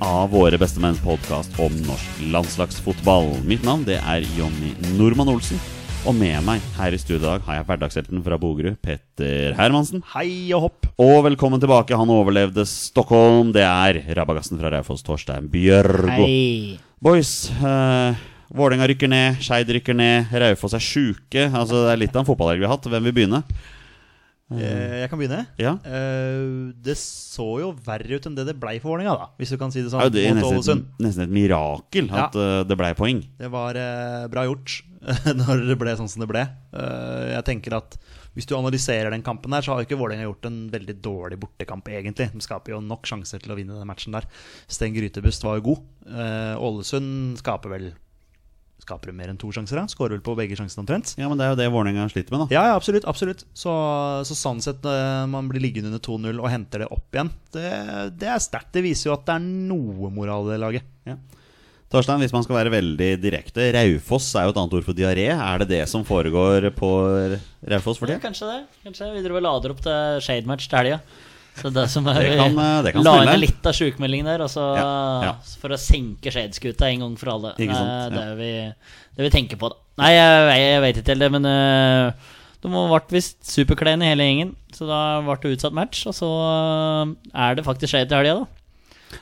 av Våre bestemenns podkast om norsk landslagsfotball. Mitt navn det er Jonny Normann Olsen. Og med meg her i studio i dag har jeg hverdagshelten fra Bogerud, Petter Hermansen. Hei og hopp. Og velkommen tilbake. Han overlevde Stockholm. Det er rabagassen fra Raufoss, Torstein Bjørgo. Hei. Boys, uh, Vålerenga rykker ned, Skeid rykker ned, Raufoss er sjuke. Altså, det er litt av en fotballhelg vi har hatt. Hvem vil begynne? Eh, Jeg kan begynne. Ja. Eh, Det så jo verre ut enn det det blei for Vålerenga, da. Hvis du kan si det sånn. er det er nesten, et, nesten et mirakel at ja. det blei poeng. Det var eh, bra gjort når det ble sånn som det ble. Eh, jeg tenker at Hvis du analyserer den kampen, der så har jo ikke Vålerenga gjort en veldig dårlig bortekamp, egentlig. De skaper jo nok sjanser til å vinne den matchen der. Sten Grytebust var jo god. Eh, Ålesund skaper vel Skaper mer enn to sjanser? da? Skårer vel på begge sjansene omtrent? Ja, men det er jo det Vålerenga sliter med, da. Ja, ja, absolutt. absolutt. Så, så sånn sett, når man blir liggende under 2-0 og henter det opp igjen, det, det er sterkt. Det viser jo at det er noe moral i det laget. Ja. Torstein, hvis man skal være veldig direkte, Raufoss er jo et annet ord for diaré. Er det det som foregår på Raufoss for Ja, kanskje det. Kanskje Vi driver og lader opp til Shade-match til helga. Så det som er Det kan, eh, det kan La inn litt av sjukmeldingen der, altså, Ja, ja. for å senke Shade-skuta en gang for alle. Ikke sant, Det vi, det vi tenker på, da. Nei, jeg, jeg, vet ikke helt det, men eh, de ble visst superkleine hele gjengen. Så da ble det utsatt match, og så eh, er det faktisk Shade til helga, da.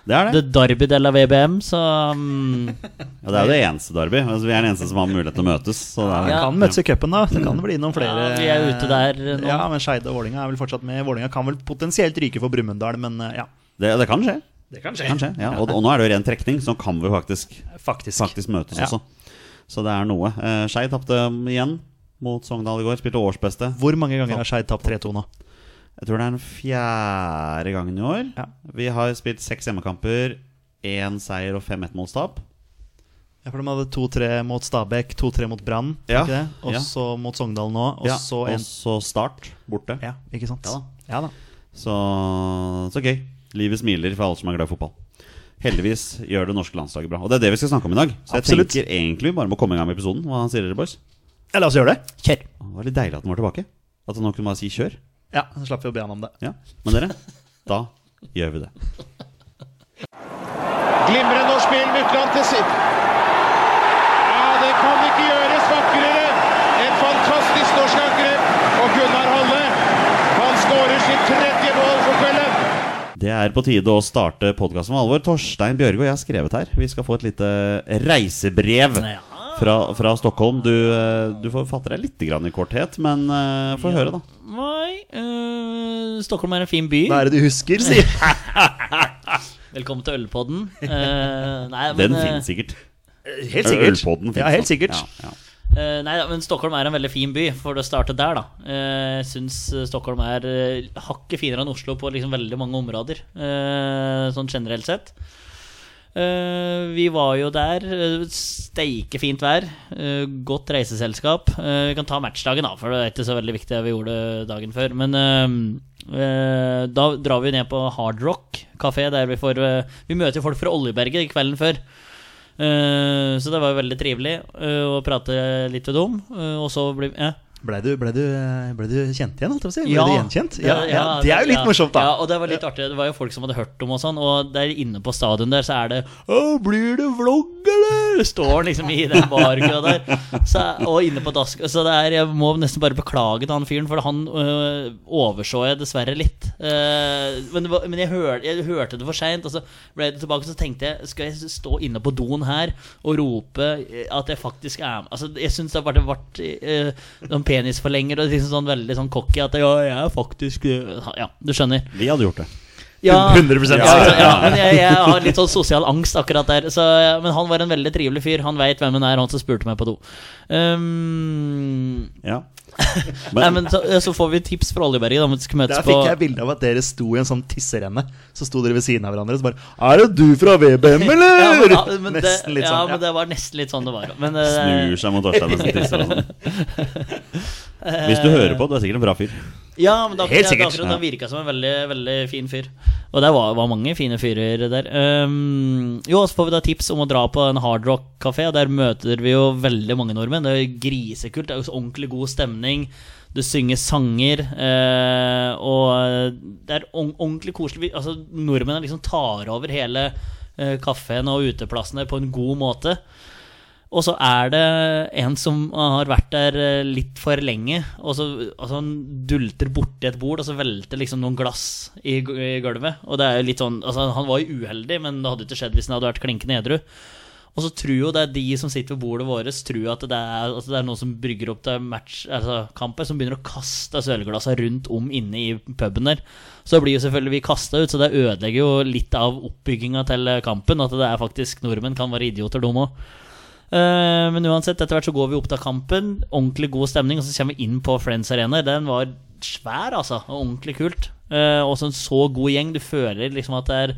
Det er The. Derby de la VBM, så um... Ja, det er jo det eneste Derby. Altså, vi er den eneste som har mulighet til å møtes. Så det er, Ja. Kan møtes i cupen, da. Det kan bli noen flere. Ja, vi er ute der nå. Ja, men Skeide og Vålinga er vel fortsatt med. Vålinga kan vel potensielt ryke for Brumunddal, men eh, ja. det, det kan skje. Det kan skje. kan skje. Ja. Og, og nå er det jo ren trekning, så kan vi faktisk, Faktisk. faktisk møtes Ja. også. Så det er noe. Uh, Skeid tapte igjen mot Sogndal i går. Spilte årsbeste. Hvor mange ganger har Skeid tapt 3-2 nå? Jeg tror det er den fjerde gangen i år. Ja. Vi har spilt seks hjemmekamper, én seier og fem ettmålstap. Ja, for De hadde 2-3 mot Stabæk, 2-3 mot Brann, Ja, og så ja. så mot Sogndal nå, og Ja, så en Start borte. Ja, ikke sant? Ja da. Ja da. Så, så gøy. Livet smiler for alle som er glad i fotball. Heldigvis gjør det norske landslaget bra. Og det er det vi skal snakke om i dag. Så jeg Absolutt. tenker egentlig vi bare må komme i gang med episoden. Hva sier dere, boys? Ja, la oss gjøre det. kjør. Det var litt deilig at den var tilbake. At han nå kunne bare si kjør. Ja, Så slapp vi å be han om det. Ja. Men dere, da gjør vi det. Glimrende norsk spill, Mykland til sitt. Ja, det kan ikke gjøres vakrere. Et fantastisk norsk angrep. Og Gunnar Halle, han skårer sitt tredje mål for kvelden. Det er på tide å starte podkasten med alvor. Torstein Bjørge og jeg har skrevet her. Vi skal få et lite reisebrev Ja. Fra, fra Stockholm. Du, eh, du får fatte deg litt grann i korthet, men uh, få høre, da. Nei uh, Stockholm er en fin by. Hva er det du husker, sier Velkommen til Ølpodden. Uh, nei, men, Den eh, finnes sikkert. Helt sikkert. Ølpodden finnes Ja, helt sikkert. Ja, ja. Uh, nei, men Stockholm er en veldig fin by, for å starte der, da. Jeg Jeg syns eh, Stockholm er uh, hakket finere enn Oslo på liksom veldig mange områder, eh, sånn generelt sett. Eh, vi var jo der. Uh, Steike fint vær. eh, godt reiseselskap. Eh, vi kan ta matchdagen, da, for det er ikke så veldig viktig vi gjorde dagen før. Men eh, eh, da drar vi ned på Hard Rock kafé, der vi får eh, Vi møter folk fra Oljeberget kvelden før. Eh, så det var jo veldig trivelig eh, å prate litt med dem. eh, og så blir ja. Ble du, ble, du, ble du kjent igjen, holdt jeg på å si? Ble Ja. du gjenkjent? Ja, ja, Det er jo litt morsomt, da. Ja, og det var litt artig. Det var jo folk som hadde hørt om og sånn. Og der inne på stadion der så er det Å, blir det vlogg, eller? står han liksom i den barkøa der. Så, og inne på dask. Så det er, jeg må nesten bare beklage til han fyren, for han øh, overså jeg dessverre litt. Uh, men det var, men jeg, hør, jeg hørte det for seint, og så ble det tilbake. Så tenkte jeg skal jeg stå inne på doen her og rope at jeg faktisk er med? Altså, jeg syns det har vært, vært sånn penisforlenger og liksom sånn veldig sånn cocky at ja, jeg er faktisk eh, Ja, du skjønner. Vi hadde gjort det. Ja, 100% ja, ja, ja, men jeg, jeg har litt sånn sosial angst akkurat der. Så, men han var en veldig trivelig fyr. Han veit hvem han er, han som spurte meg på do. Um, Ja. nei, men så, så får vi tips fra Oljeberget. Da, Der fikk jeg bilde av at dere sto i en sånn tisserenne. Så sto dere ved siden av hverandre og så bare Er det du fra VBM, eller? ja, men, ja, men det, litt ja, sånn. men det var nesten litt sånn det var. Men, eh, Snur seg mot Torstein og tisser og sånn. Hvis du hører på, du er sikkert en bra fyr. Ja, men da, Helt sikkert. han virka som en veldig veldig fin fyr. Og det var, var mange fine fyrer der. Um, jo, så får vi da tips om å dra på en hardrock-kafé. Der møter vi jo veldig mange nordmenn. Det er jo grisekult. Det er jo så ordentlig god stemning. Du synger sanger. uh, og det er ordent- ordentlig koselig. Altså, nordmennene liksom tar over hele uh, kafeen og uteplassene på en god måte. Og så er det en som har vært der eh, litt for lenge, og så altså han dulter borti et bord, og så velter liksom noen glass i, i gulvet. Og det er jo litt sånn Altså, han var jo uheldig, men det hadde ikke skjedd hvis han hadde vært klinkende edru. Og så tror jo det er de som sitter ved bordet vårt, tror at det er, altså det er noen som brygger opp til match, altså kampen, som begynner å kaste sølvglassene rundt om inne i puben der. Så blir jo selvfølgelig vi kasta ut, så det ødelegger jo litt av oppbygginga til kampen. At det er faktisk nordmenn kan være idioter, de òg. Eh, men uansett, etter hvert så går vi opp til kampen. Ordentlig god stemning. Og så kommer vi inn på Friends Arena. Den var svær, altså. Og ordentlig kult. Uh, og så en så god gjeng. Du føler liksom at det er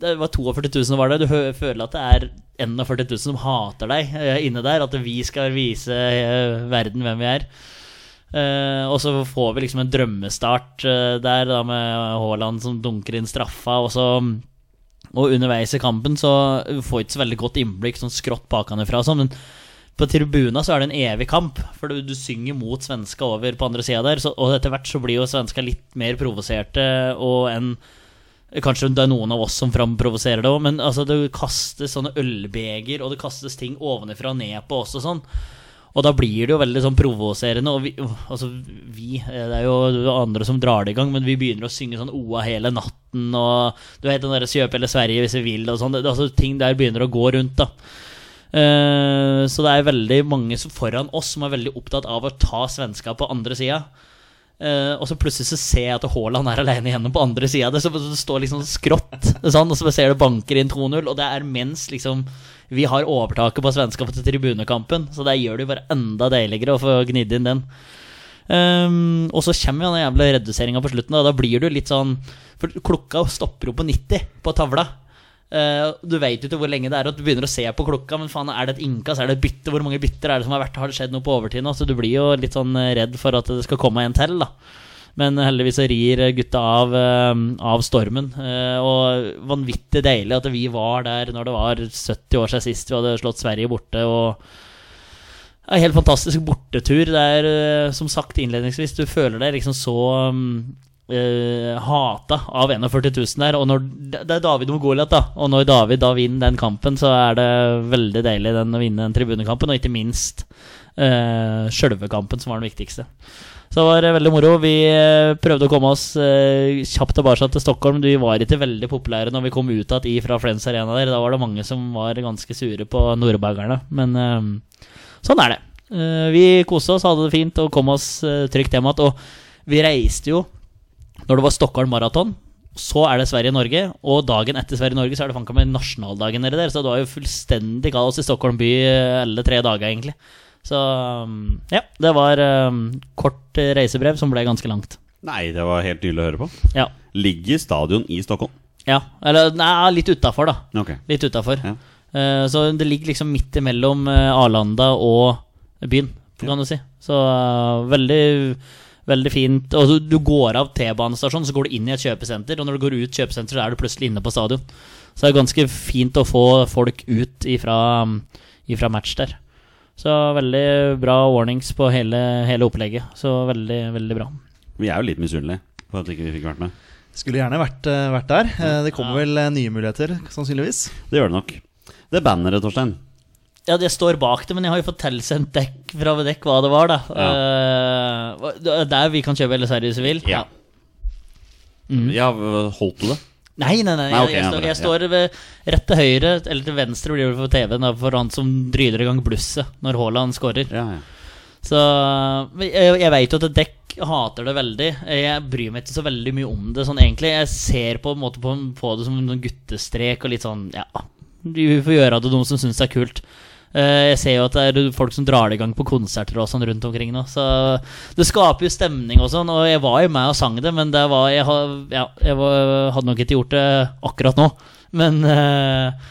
Det var 42 000 var det. Du føler at det er 41 000 som hater deg eh, inne der. At vi skal vise eh, verden hvem vi er. Eh, og så får vi liksom en drømmestart eh, der, da med Haaland som dunker inn straffa. Og så og underveis i kampen så får vi ikke så veldig godt innblikk sånn skrått bakenfra fra sånn, men på tribuna så er det en evig kamp, for du, du synger mot svenska over på andre sida der, så, og etter hvert så blir jo svenska litt mer provoserte og enn Kanskje det er noen av oss som framprovoserer det òg, men altså, det kastes sånne ølbeger, og det kastes ting ovenfra og ned på oss og sånn. Og da blir det jo veldig sånn provoserende. Og vi, altså vi, det er jo andre som drar det i gang, men vi begynner å synge sånn OA hele natten og du vet den derre Kjøp eller Sverige hvis vi vil og sånn. Altså, ting der begynner å gå rundt, da. Uh, så det er veldig mange foran oss som er veldig opptatt av å ta svenska på andre sida. Uh, og så plutselig så ser jeg at Haaland er alene igjennom på andre sida. Det, så det står liksom skrått, sånn, og så ser du banker inn 2-0. Og det er mens liksom vi har overtaket på svenska på tribunekampen. Så det gjør det bare enda deiligere å få gnidd inn den. Um, og så kommer jo den jævla reduseringa på slutten. Da. da blir du litt sånn For klokka stopper jo på 90 på tavla. Uh, du vet jo ikke hvor lenge det er, og du begynner å se på klokka. Men faen, er det et innkast? Er det et bytte? Hvor mange bytter er det som har vært? Har det skjedd noe på overtid nå? Så du blir jo litt sånn eh, redd for at det skal komme en til, da. Men heldigvis så rir gutta av, eh, av stormen. Eh, og vanvittig deilig at vi var der når det var 70 år siden sist vi hadde slått Sverige borte. Og en helt fantastisk bortetur. Det er eh, som sagt innledningsvis, du føler deg liksom så um, eh, hata av 41 000 der. Og når, det er David og Goliat, da. Og når David da vinner den kampen, så er det veldig deilig den, å vinne den tribunekampen. Og ikke minst uh, sjølve kampen, som var den viktigste. Så det var eh, veldig moro. Vi eh, prøvde å komme oss eh, kjapt tilbake til Stockholm. Vi var ikke veldig populære når vi kom ut igjen fra Friends Arena der. Da var det mange som var ganske sure på nordbergerne. Men sånn er det. Vi koste oss, hadde det fint og kom oss trygt hjem igjen. Og vi reiste jo når det var Stockholm Maraton. Så er det Sverige-Norge, og dagen etter Sverige-Norge så er det fanka meg nasjonaldagen nede der. Så det var jo fullstendig kaos i Stockholm by alle tre dager, egentlig. Så um, ja, det var um, kort reisebrev som ble ganske langt. Nei, det var helt nydelig å høre på. Ja. Ligger stadion i Stockholm? ja. Eller nei, litt utafor, da. Okay. Litt utafor. Ja. Uh, så det ligger liksom midt imellom eh, Arlanda og byen, kan du si. Så uh, veldig Veldig fint. Og du, du går av T-banestasjonen, så går du inn i et kjøpesenter. Og når du går ut kjøpesenter, så er du plutselig inne på stadion. Så det er ganske fint å få folk ut ifra, ifra match der. Så veldig bra warnings på hele, hele opplegget. Så veldig, veldig bra. Vi er jo litt misunnelige på at ikke vi fikk vært med. Skulle gjerne vært, eh, vært der. Eh, Det kommer vel eh, nye muligheter, sannsynligvis. Det gjør det nok. Det banneret, Torstein. Ja, det står bak det, men jeg har jo fått tilsendt dekk fra dekk hva det var, da. Ja. er der vi kan kjøpe Sverige hvis vi vil. Ja. Ja, holdt du det? Nei, nei, nei. Nei, okay, jeg, jeg, står, jeg står ved, rett til høyre, eller til venstre blir det på TV-en, for han som dryler i gang blusset når Haaland skårer. Ja, ja. Så jeg, jeg vet jo at dekk hater det veldig. Jeg bryr meg ikke så veldig mye om det sånn egentlig. Jeg ser på en måte på, på det som en guttestrek og litt sånn Ja, vi får gjøre det, de som syns det er kult. Eh, Jeg ser jo at det er folk som drar det i gang på konserter og sånn rundt omkring nå. Så det skaper jo stemning og sånn. Og jeg var jo med og sang det, men det var, jeg, ja, jeg var, hadde nok ikke gjort det akkurat nå. Men eh,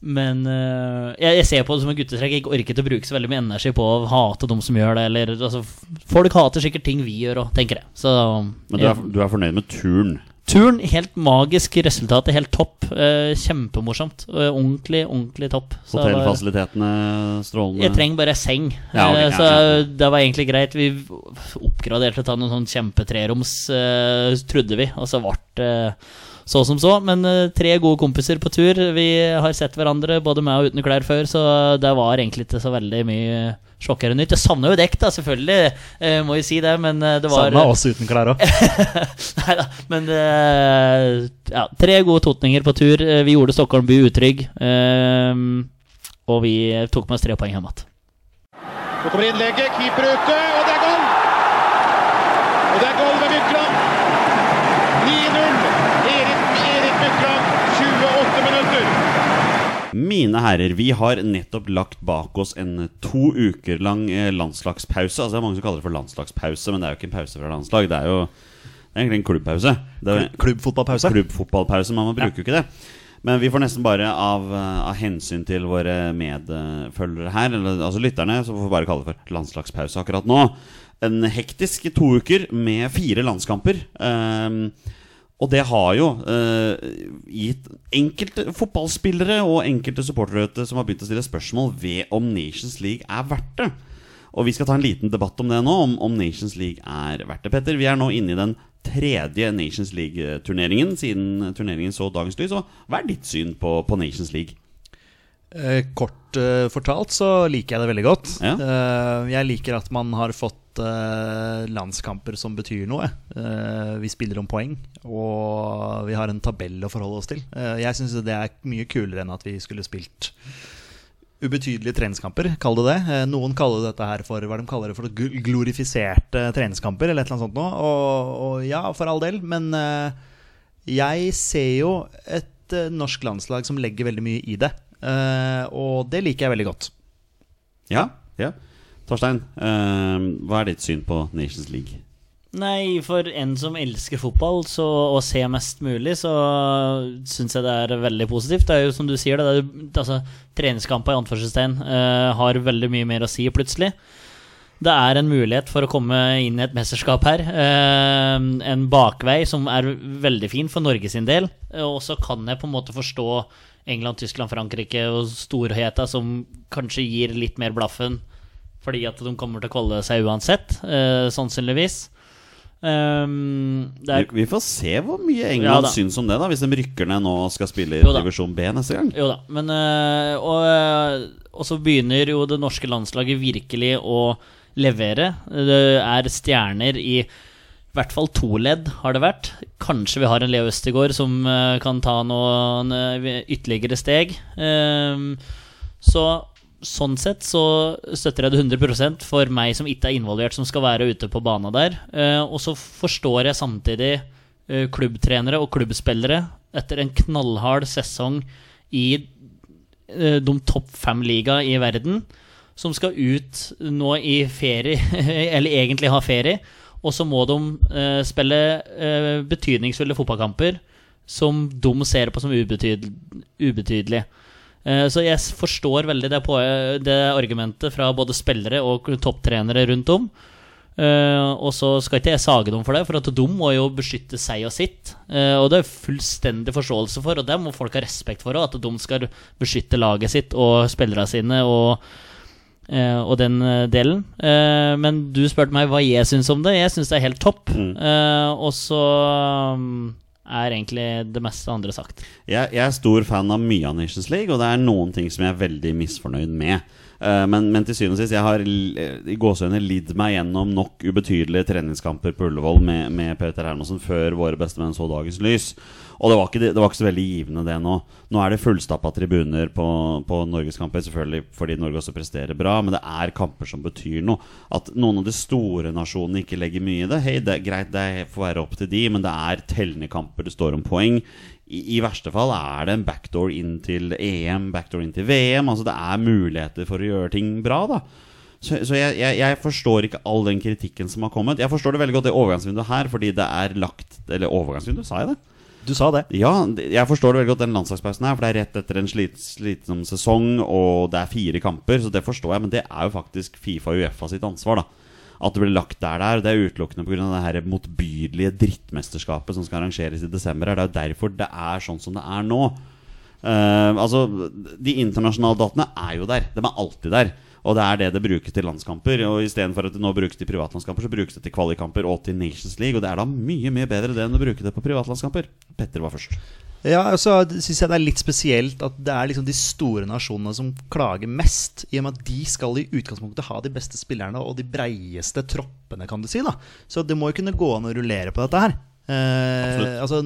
men eh, jeg, jeg ser på det som en guttetrekk. Jeg orker ikke å bruke så veldig mye energi på å hate dem som gjør det. Eller, altså, folk hater sikkert ting vi gjør òg, tenker jeg. Så Men du er, du er fornøyd med turen? Turen, helt magisk resultat. Helt topp. Eh, kjempemorsomt. Eh, ordentlig, ordentlig topp. Så Hotellfasilitetene strålende? jeg trenger bare seng. Ja, okay, Eh, så ja. det var egentlig greit. Vi oppgraderte til noen sånn kjempetreroms, trodde vi. Og så ble det så som så. Men eh, tre gode kompiser på tur. Vi har sett hverandre både med og uten klær før, så det var egentlig ikke så veldig mye sjokkerende nytt. Jeg savner jo dekk, da, selvfølgelig. eh, må jo si det, men eh, det var Savna oss uten klær òg. Nei da, men eh, ja, tre gode totninger på tur. Eh, Vi gjorde Stockholm by utrygg. eh, og vi tok med oss tre poeng hjem igjen. Så kommer innlegget, keeper ute, og det er goal! Og det er goal ved Mykland. 9-0. Erik, Erik Mykland, 28 minutter. Mine herrer, vi har nettopp lagt bak oss en to uker lang eh, landslagspause. Altså Det er mange som kaller det for landslagspause, men det er jo ikke en pause fra landslag. Det er jo det er egentlig en klubbpause. Det er Klubbfotballpause. klubbfotballpause, men man bruker jo ikke det. Men vi får nesten bare av, eh, av hensyn til våre medfølgere her, eller, altså lytterne, så får vi bare kalle det for landslagspause akkurat nå. En hektisk to uker med fire landskamper. Ehm, og det har jo uh, gitt enkelte fotballspillere og enkelte supportere som har begynt å stille spørsmål ved om Nations League er verdt det. Og vi skal ta en liten debatt om det nå, om, om Nations League er verdt det. Petter, vi er nå inne i den tredje Nations League-turneringen siden turneringen så dagens lys. Og hva er ditt syn på, på Nations League? Eh, kort eh, fortalt så liker jeg det veldig godt. Ja. Jeg liker at man har fått eh, landskamper som betyr noe. Eh, vi spiller om poeng, og vi har en tabell å forholde oss til. Eh, jeg syns det er mye kulere enn at vi skulle spilt ubetydelige treningskamper, kall det det. Eh, Noen kaller dette her for hva de kaller det for glorifiserte treningskamper, eller et eller annet sånt noe. Og, og ja, for all del, men jeg ser jo et norsk landslag som legger veldig mye i det. Og det liker jeg veldig godt. Ja, ja. Torstein, eh, hva er ditt syn på Nations League? Nei, for en som elsker fotball så, og ser mest mulig, så syns jeg det er veldig positivt. Det er jo som du sier, det, det altså, treningskamper i anførselstegn uh, har veldig mye mer å si plutselig. Det er en mulighet for å komme inn i et mesterskap her. Uh, en bakvei som er veldig fin for Norge sin del. Og så kan jeg på en måte forstå England, Tyskland, Frankrike og storheta som kanskje gir litt mer blaffen fordi at de kommer til å kvalle seg uansett, eh, sannsynligvis. Um, Vi, er, vi får se hvor mye England ja, syns om det, da hvis de rykker ned nå og skal spille i divisjon B neste gang. jo da, men eh, og, eh, og så begynner jo det norske landslaget virkelig å levere. Det er stjerner i i hvert fall to ledd, har det vært. Kanskje vi har en Leo Østegård som eh, kan ta noen eh, ytterligere steg. Um, så sånn sett så støtter jeg det 100% for meg som ikke er involvert, som skal være ute på bana der. Eh, og så forstår jeg samtidig eh, klubbtrenere og klubbspillere etter en knallhard sesong i eh, de topp fem liga i verden, som skal ut nå i ferie, eller egentlig ha ferie, og så må de spille betydningsfulle fotballkamper som de ser på som ubetydel ubetydelige. Eh, Så jeg forstår veldig det, på, det argumentet fra både spillere og topptrenere rundt om. Eh, og så skal ikke jeg sage dem for det, for at de må jo beskytte seg og sitt. Eh, og det er fullstendig forståelse for, og det må folk ha respekt for òg, at de skal beskytte laget sitt og spillerne sine og, og den delen. Men du spurte meg hva jeg syns om det. Jeg syns det er helt topp. Mm. Og så um, er egentlig det meste andre sagt. Jeg, jeg er stor fan av mye av Nations League, og det er noen ting som jeg er veldig misfornøyd med. Uh, men, men til syvende og sist, jeg har eh, i gåseøyne lidd meg gjennom nok ubetydelige treningskamper på Ullevål med, med Peter Hermansen før våre bestemenn så dagens lys. Og det var, ikke, det var ikke så veldig givende, det nå. Nå er det fullstappa tribuner på, på Norgeskamper, selvfølgelig fordi Norge også presterer bra, men det er kamper som betyr noe. At noen av de store nasjonene ikke legger mye i det, hei, det er greit, det får være opp til de, men det er tellende kamper, det står om poeng. I, I verste fall er det en backdoor inn til EM, backdoor inn til VM. Altså Det er muligheter for å gjøre ting bra, da. Så, så jeg, jeg, jeg forstår ikke all den kritikken som har kommet. Jeg forstår det veldig godt, det overgangsvinduet her, fordi det er lagt Eller overgangsvindu, sa jeg det? Du sa det. Ja, jeg forstår det veldig godt, den landslagspausen her, for det er rett etter en slit, slitsom sesong, og det er fire kamper, så det forstår jeg, men det er jo faktisk Fifa og Uefa sitt ansvar, da. At det blir lagt der der, det er utelukkende pga. det her motbydelige drittmesterskapet som skal arrangeres i desember. Det er jo derfor det er sånn som det er nå. Uh, altså, De internasjonale datene er jo der. De er alltid der. Og det er det det brukes til landskamper. Og istedenfor at det nå brukes til privatlandskamper, så brukes det til kvalikkamper og til Nations League. Og det er da mye mye bedre det enn å bruke det på privatlandskamper. Petter var først. Ja, og så syns jeg det er litt spesielt at det er liksom de store nasjonene som klager mest, i og med at de skal i utgangspunktet ha de beste spillerne og de breieste troppene, kan du si. da Så det må jo kunne gå an å rullere på dette her. Eh, altså,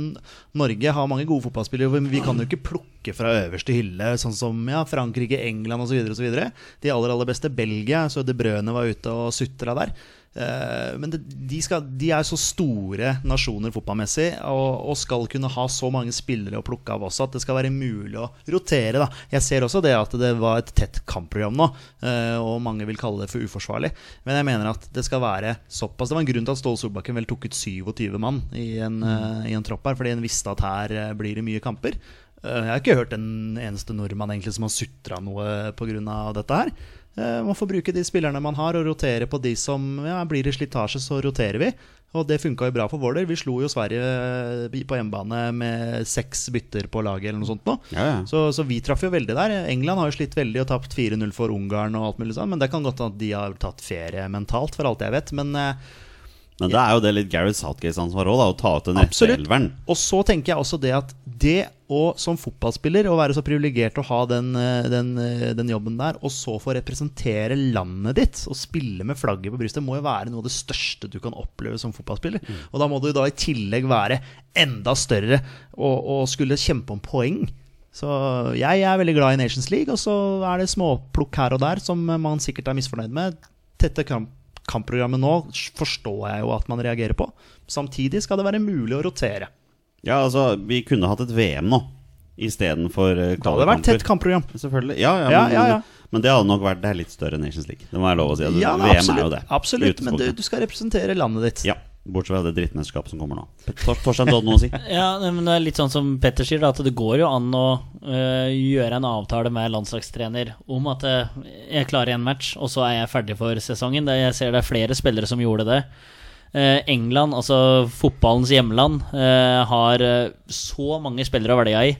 Norge har mange gode fotballspillere, men vi kan jo ikke plukke fra øverste hylle, sånn som ja, Frankrike, England osv. De aller aller beste, Belgia, så De Brøne var ute og sutra der. Eh, men det, de, skal, de er så store nasjoner fotballmessig og, og skal kunne ha så mange spillere å plukke av også at det skal være mulig å rotere. Da. Jeg ser også det at det var et tett kampprogram nå, eh, og mange vil kalle det for uforsvarlig. Men jeg mener at det skal være såpass Det var en grunn til at Ståle Solbakken vel tok ut 27 mann i en, mm. i en tropp her, fordi en visste at her eh, blir det mye kamper. Eh, Jeg har ikke hørt en eneste nordmann egentlig som har sutra noe pga. dette her. Eh, Man får bruke de spillerne man har, og rotere på de som ja, Blir det slitasje, så roterer vi. Og det funka jo bra for vår del. Vi slo jo Sverige eh, på hjemmebane med seks bytter på laget eller noe sånt nå. Ja, ja. Så, så vi traff jo veldig der. England har jo slitt veldig og tapt 4-0 for Ungarn og alt mulig sånn, men det kan godt hende at de har tatt ferie mentalt, for alt jeg vet. Men eh, Men da er jo det litt Gareth Southgates ansvar òg, å ta ut den elveren. Og så tenker jeg også det at det å som fotballspiller å være så privilegert å ha den, eh, den, eh, den jobben der, og så få representere landet ditt og spille med flagget på brystet, må jo være noe av det største du kan oppleve som fotballspiller. Og da må du da i tillegg være enda større og, og skulle kjempe om poeng. Så jeg er veldig glad i Nations League, og så er det småplukk her og der som man sikkert er misfornøyd med. Tette kamp kampprogrammet nå forstår jeg jo at man reagerer på. Samtidig skal det være mulig å rotere. Ja, altså, vi kunne hatt et VM nå istedenfor uh, Det hadde vært tett kampprogram. Selvfølgelig. Ja, ja, men, ja, ja. men det hadde nok vært Det er litt større enn Nations League. Det må være lov å si. Altså, Ja, VM absolutt, er jo det. absolutt men du, du skal representere landet ditt. Ja. Bortsett fra det drittmesterskapet som kommer nå. Torstein, du hadde noe å si? Ja, men det er litt sånn som Petter sier, da, at det går jo an å øh, gjøre en avtale med landslagstrener om at øh, jeg klarer én match, og så er jeg ferdig for sesongen. Det, jeg ser det er flere spillere som gjorde det. Eh, England, altså fotballens hjemland, eh, har eh, så mange spillere å velge i.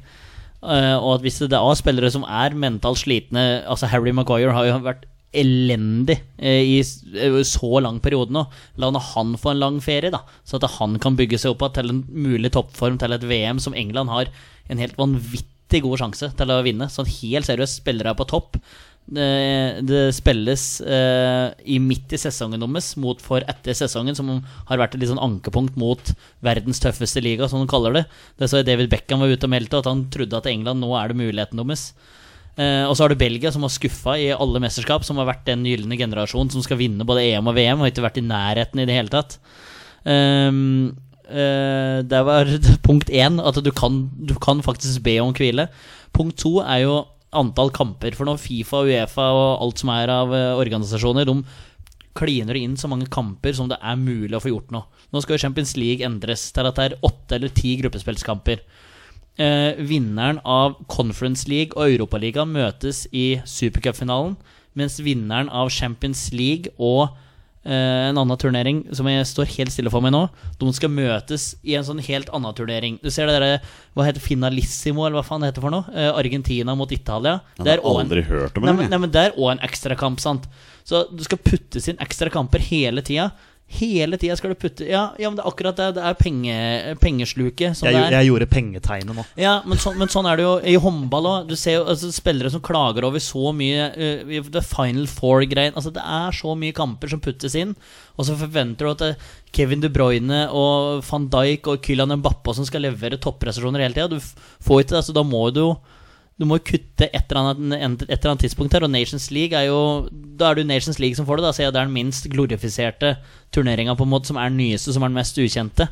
Eh, og at hvis det er spillere som er mentalt slitne Altså Harry Maguire har jo vært elendig eh, i eh, så lang periode nå. La han få en lang ferie, da, så at han kan bygge seg opp til en mulig toppform til et VM som England har en helt vanvittig god sjanse til å vinne. Sånn helt seriøst, spillere er på topp. Det, det spilles eh, i midt i sesongen deres mot for etter sesongen, som har vært et litt sånn ankepunkt mot verdens tøffeste liga, som de kaller det. Det så David Beckham var ute og meldte at han trodde at England nå er det muligheten deres. Eh, og så har du Belgia, som har skuffa i alle mesterskap, som har vært den gylne generasjonen som skal vinne både EM og VM, og ikke vært i nærheten i det hele tatt. Um, uh, det var punkt én, at du kan, du kan faktisk be om hvile. Punkt to er jo antall kamper. For nå Fifa, Uefa og alt som er av eh, organisasjoner, de kliner inn så mange kamper som det er mulig å få gjort nå. Nå skal Champions League endres til at det er åtte eller ti gruppespillskamper. Eh, vinneren av Conference League og Europaligaen møtes i supercupfinalen, mens vinneren av Champions League og eh, en annen turnering som jeg står helt stille for meg nå, de skal møtes i en sånn helt annen turnering. Du ser det derre Hva heter Finalissimo, eller hva faen det heter for noe? Eh, Argentina mot Italia. Jeg har en- aldri hørt om det. men, nei, men det er òg en ekstrakamp, sant. Så du skal puttes inn ekstra kamper hele tida Hele tida skal du putte Ja, ja men det er akkurat det. Det er penge, pengesluket. som Jeg, det er. jeg gjorde pengetegnet nå. Ja, men sånn, men sånn er det jo i håndball òg. Du ser jo altså, spillere som klager over så mye uh, The Final Four-greien. Altså, det er så mye kamper som puttes inn, og så forventer du at det, Kevin De Bruyne og van Dijk og Kylian Mbappe som skal levere topprestasjoner hele tida. Du får ikke det, så da må du jo du må jo kutte et eller, annet, et eller annet tidspunkt her, og Nations League er jo Da er det jo Nations League som får det, da, siden det er den minst glorifiserte turneringa, på en måte, som er den nyeste, som er den mest ukjente.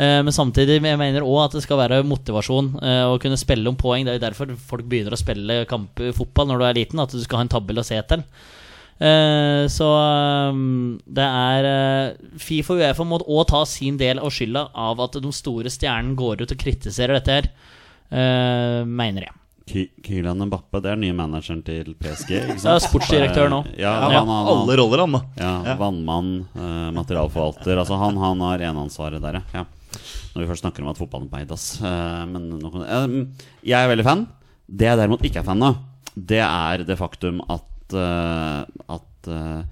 Eh, Men samtidig jeg mener òg at det skal være motivasjon eh, å kunne spille om poeng. Det er jo derfor folk begynner å spille kamp fotball når du er liten, at du skal ha en tabell å se til. Eh, Så det er Fifa og Uefa må òg ta sin del av skylda av at de store stjernene går ut og kritiserer dette her, mener jeg. Ky- Kylian Mbappe, det er nye manageren til PSG. ikke sant? Ja, sportsdirektør nå. Ja, Han han, har han, alle roller, han, da. Ja, Ja. Vannmann, eh, materialforvalter. Altså han, han har eneansvaret der, ja. Når vi først snakker om at fotballen peidas. Uh, men nå kan- eh, jeg er veldig fan. Det jeg derimot ikke er fan av, det er det faktum at, eh, at eh,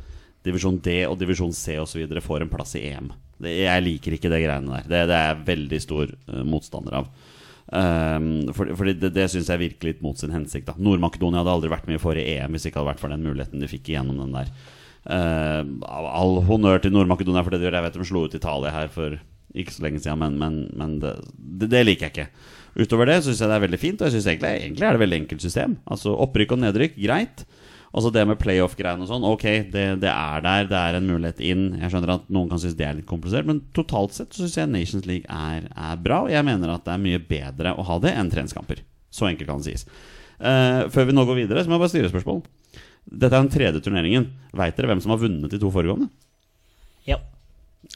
divisjon D og divisjon C osv. får en plass i EM. Det, jeg liker ikke det greiene der. Det, det er jeg veldig stor eh, motstander av. Um, for, fordi det, det syns jeg virker litt mot sin hensikt. Nord-Makedonia hadde aldri vært med i forrige EM hvis det ikke hadde vært for den muligheten de fikk igjennom den der. Uh, all honnør til Nord-Makedonia for det de gjør. Jeg vet de slo ut Italia her for ikke så lenge siden, men, men, men det, det, det liker jeg ikke. Utover det syns jeg det er veldig fint, og jeg synes egentlig, egentlig er det et veldig enkelt system. Altså Opprykk og nedrykk, greit. Altså det med playoff-greiene og sånn, ok, det, det er der, det er en mulighet inn. Jeg skjønner at noen kan synes det er litt komplisert, men totalt sett så syns jeg Nations League er, er bra. Og jeg mener at det er mye bedre å ha det enn treningskamper. Så enkelt kan det sies. Uh, før vi nå går videre, så må jeg bare stille spørsmål. Dette er den tredje turneringen. Veit dere hvem som har vunnet de to foregående? Ja.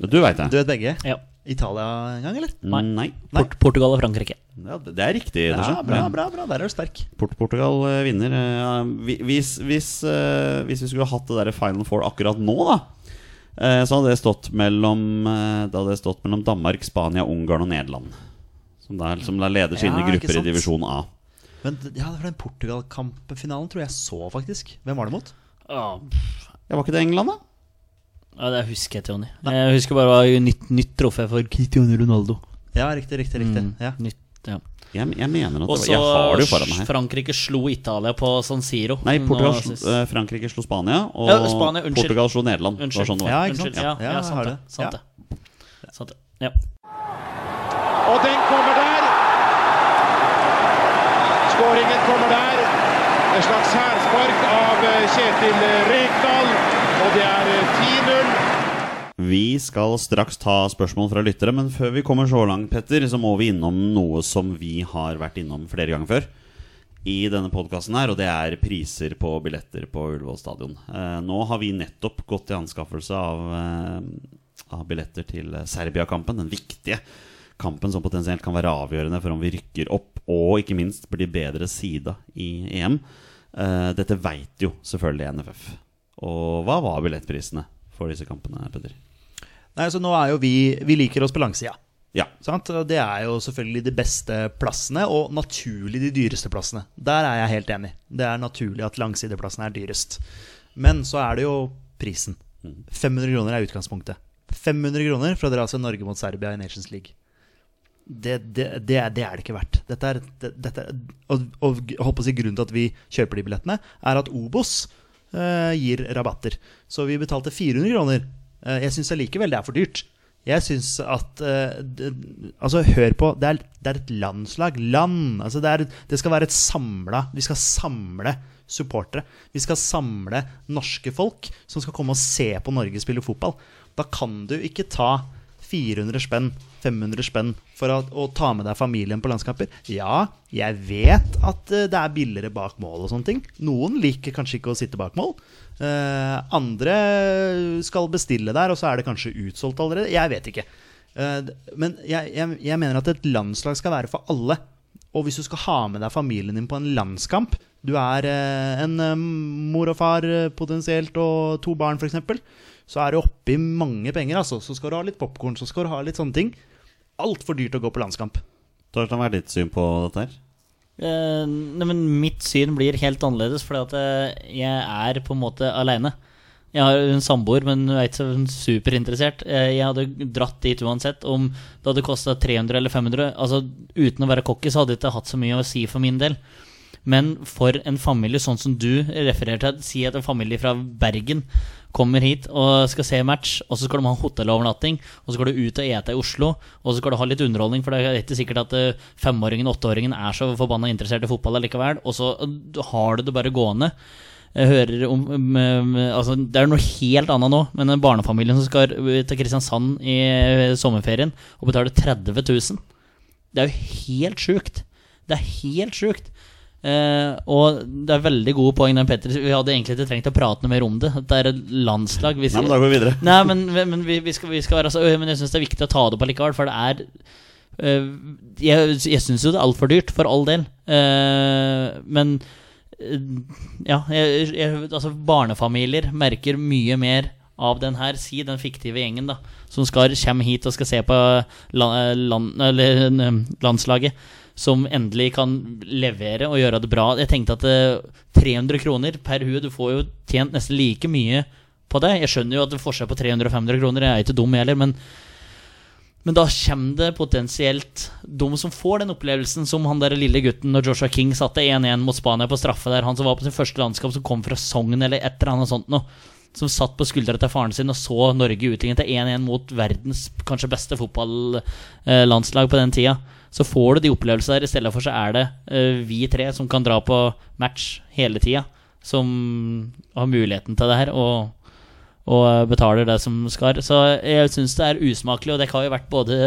Du veit Du vet begge? ja. Italia en gang, eller? Nei. Nei. Port Portugal og Frankrike. Ja, det er riktig. Ja, bra, bra, bra, bra. Der er du sterk. Port Portugal eh, vinner. eh, hvis, hvis, eh, hvis vi skulle hatt det der Final Four akkurat nå, da eh, så hadde det stått mellom Det hadde stått mellom Danmark, Spania, Ungarn og Nederland. Som, der, som der leder sine Ja, grupper i divisjon A. Men ja, for den Portugal-kampfinalen tror jeg så, faktisk. Hvem var det mot? Ja, Ja, var ikke det England, da? Ja, det husker jeg, Tony. Jeg husker bare det var nytt, nytt trofé for Cristiano Ronaldo. Ja, riktig, riktig. riktig Mm, ja. Nytt, ja. Jeg, jeg mener at Også, det var, Jeg har det jo foran meg her. Frankrike slo Italia på San Siro. Nei, Portugal, Nå slo- eh, Frankrike slo Spania, og Ja, Spania. Portugal slo Nederland. Unnskyld. sånn det var. Ja, ikke sant? Unnskyld. Ja, Ja, ja, sant det. det. Sant Ja. det. Sant det. Ja. Og den kommer der. Skåringen kommer der. Et slags hælspark av eh, Kjetil Rekdal. Og det er eh, 10-0. Vi skal straks ta spørsmål fra lyttere, men før vi kommer så langt, Petter, så må vi innom noe som vi har vært innom flere ganger før i denne podkasten her, og det er priser på billetter på Ullevål stadion. Eh, nå har vi nettopp gått til anskaffelse av, eh, av billetter til Serbia-kampen, den viktige kampen som potensielt kan være avgjørende for om vi rykker opp, og ikke minst blir bedre sida i EM. Eh, dette veit jo selvfølgelig NFF. Og hva var billettprisene for disse kampene, Petter? Nei, så nå er jo vi Vi liker oss på langsida. Ja. Sant? Det er jo selvfølgelig de beste plassene, og naturlig de dyreste plassene. Der er jeg helt enig. Det er naturlig at langsideplassene er dyrest. Men så er det jo prisen. 500 kroner er utgangspunktet. 500 kroner for å dra seg Norge mot Serbia i Nations League. Det, det, det, er, det er det ikke verdt. Dette er, det, dette er, og, og si grunnen til at vi kjøper de billettene, er at Obos gir rabatter. Så vi betalte 400 kroner. Eh, jeg syns allikevel det er for dyrt. Jeg syns at eh, det, Altså, hør på. Det er, det er et landslag. Land. Altså, det, er, det skal være et samla Vi skal samle supportere. Vi skal samle norske folk som skal komme og se på Norge spille fotball. Da kan du ikke ta 400 spenn, 500 spenn for å, å ta med deg familien på landskamper. Ja, jeg vet at eh, det er billigere bak mål og sånne ting. Noen liker kanskje ikke å sitte bak mål. Eh, andre skal bestille der, og så er det kanskje utsolgt allerede. Jeg vet ikke. Eh, men jeg, jeg, jeg mener at et landslag skal være for alle. Og hvis du skal ha med deg familien din på en landskamp Du er eh, en eh, mor og far potensielt og to barn f.eks. Så er det oppi mange penger. Altså. Så skal du ha litt popkorn, så skal du ha litt sånne ting. Altfor dyrt å gå på landskamp. Torstein, hva er ditt syn på dette her? Eh, nei, men mitt syn blir helt annerledes, fordi at eh, jeg er på en måte aleine. Jeg har en samboer, men hun er ikke så superinteressert. Eh, Jeg hadde dratt dit uansett. Om det hadde kosta 300 eller 500 Altså Uten å være cocky, så hadde jeg ikke hatt så mye å si for min del. Men for en familie sånn som du refererer til, si at en familie fra Bergen kommer hit og skal se match, og så skal de ha hotellovernatting, og så skal du ut og ete i Oslo, og så skal du ha litt underholdning, for det er ikke sikkert at eh, femåringen og åtteåringen er så forbanna interessert i fotball allikevel, og så eh, har du det bare gående. Jeg hører om um, altså, Det er noe helt annet nå, men den barnefamilien som skal til Kristiansand i eh, sommerferien og betaler 30 000 Det er jo helt sjukt. Det er helt sjukt. Eh, og det er veldig gode poeng, den Petter. Vi hadde egentlig ikke trengt å prate noe mer om det. Det er et landslag. Hvis, Nei, men da går vi videre. Nei, men, men vi, vi, skal, vi skal være så, Men jeg syns det er viktig å ta det opp allikevel, for det er eh, Jeg, jeg syns jo det er altfor dyrt, for all del. Eh, men ja, jeg, jeg, altså barnefamilier merker mye mer av den her, si den fiktive gjengen da som skal komme hit og skal se på land, land, eller, landslaget, som endelig kan levere og gjøre det bra. Jeg tenkte at eh, 300 kroner per hue, du får jo tjent nesten like mye på det. Jeg skjønner jo at det er forskjell på 300 og 500 kroner, jeg er ikke dum heller, men men da kommer det potensielt de som får den opplevelsen som han der lille gutten når Joshua King satte 1-1 mot Spania på straffe der. Han som var på sin første landskap, som kom fra Sogn eller et eller annet sånt noe. Som satt på skuldra til faren sin og så Norge utligne til 1-1 mot verdens kanskje beste fotballandslag på den tida. Så får du de opplevelsene der. I stedet for så er det uh, vi tre som kan dra på match hele tida, som har muligheten til det her. og og eh, betaler det som skal. Så jeg syns det er usmakelig, og det har jo vært både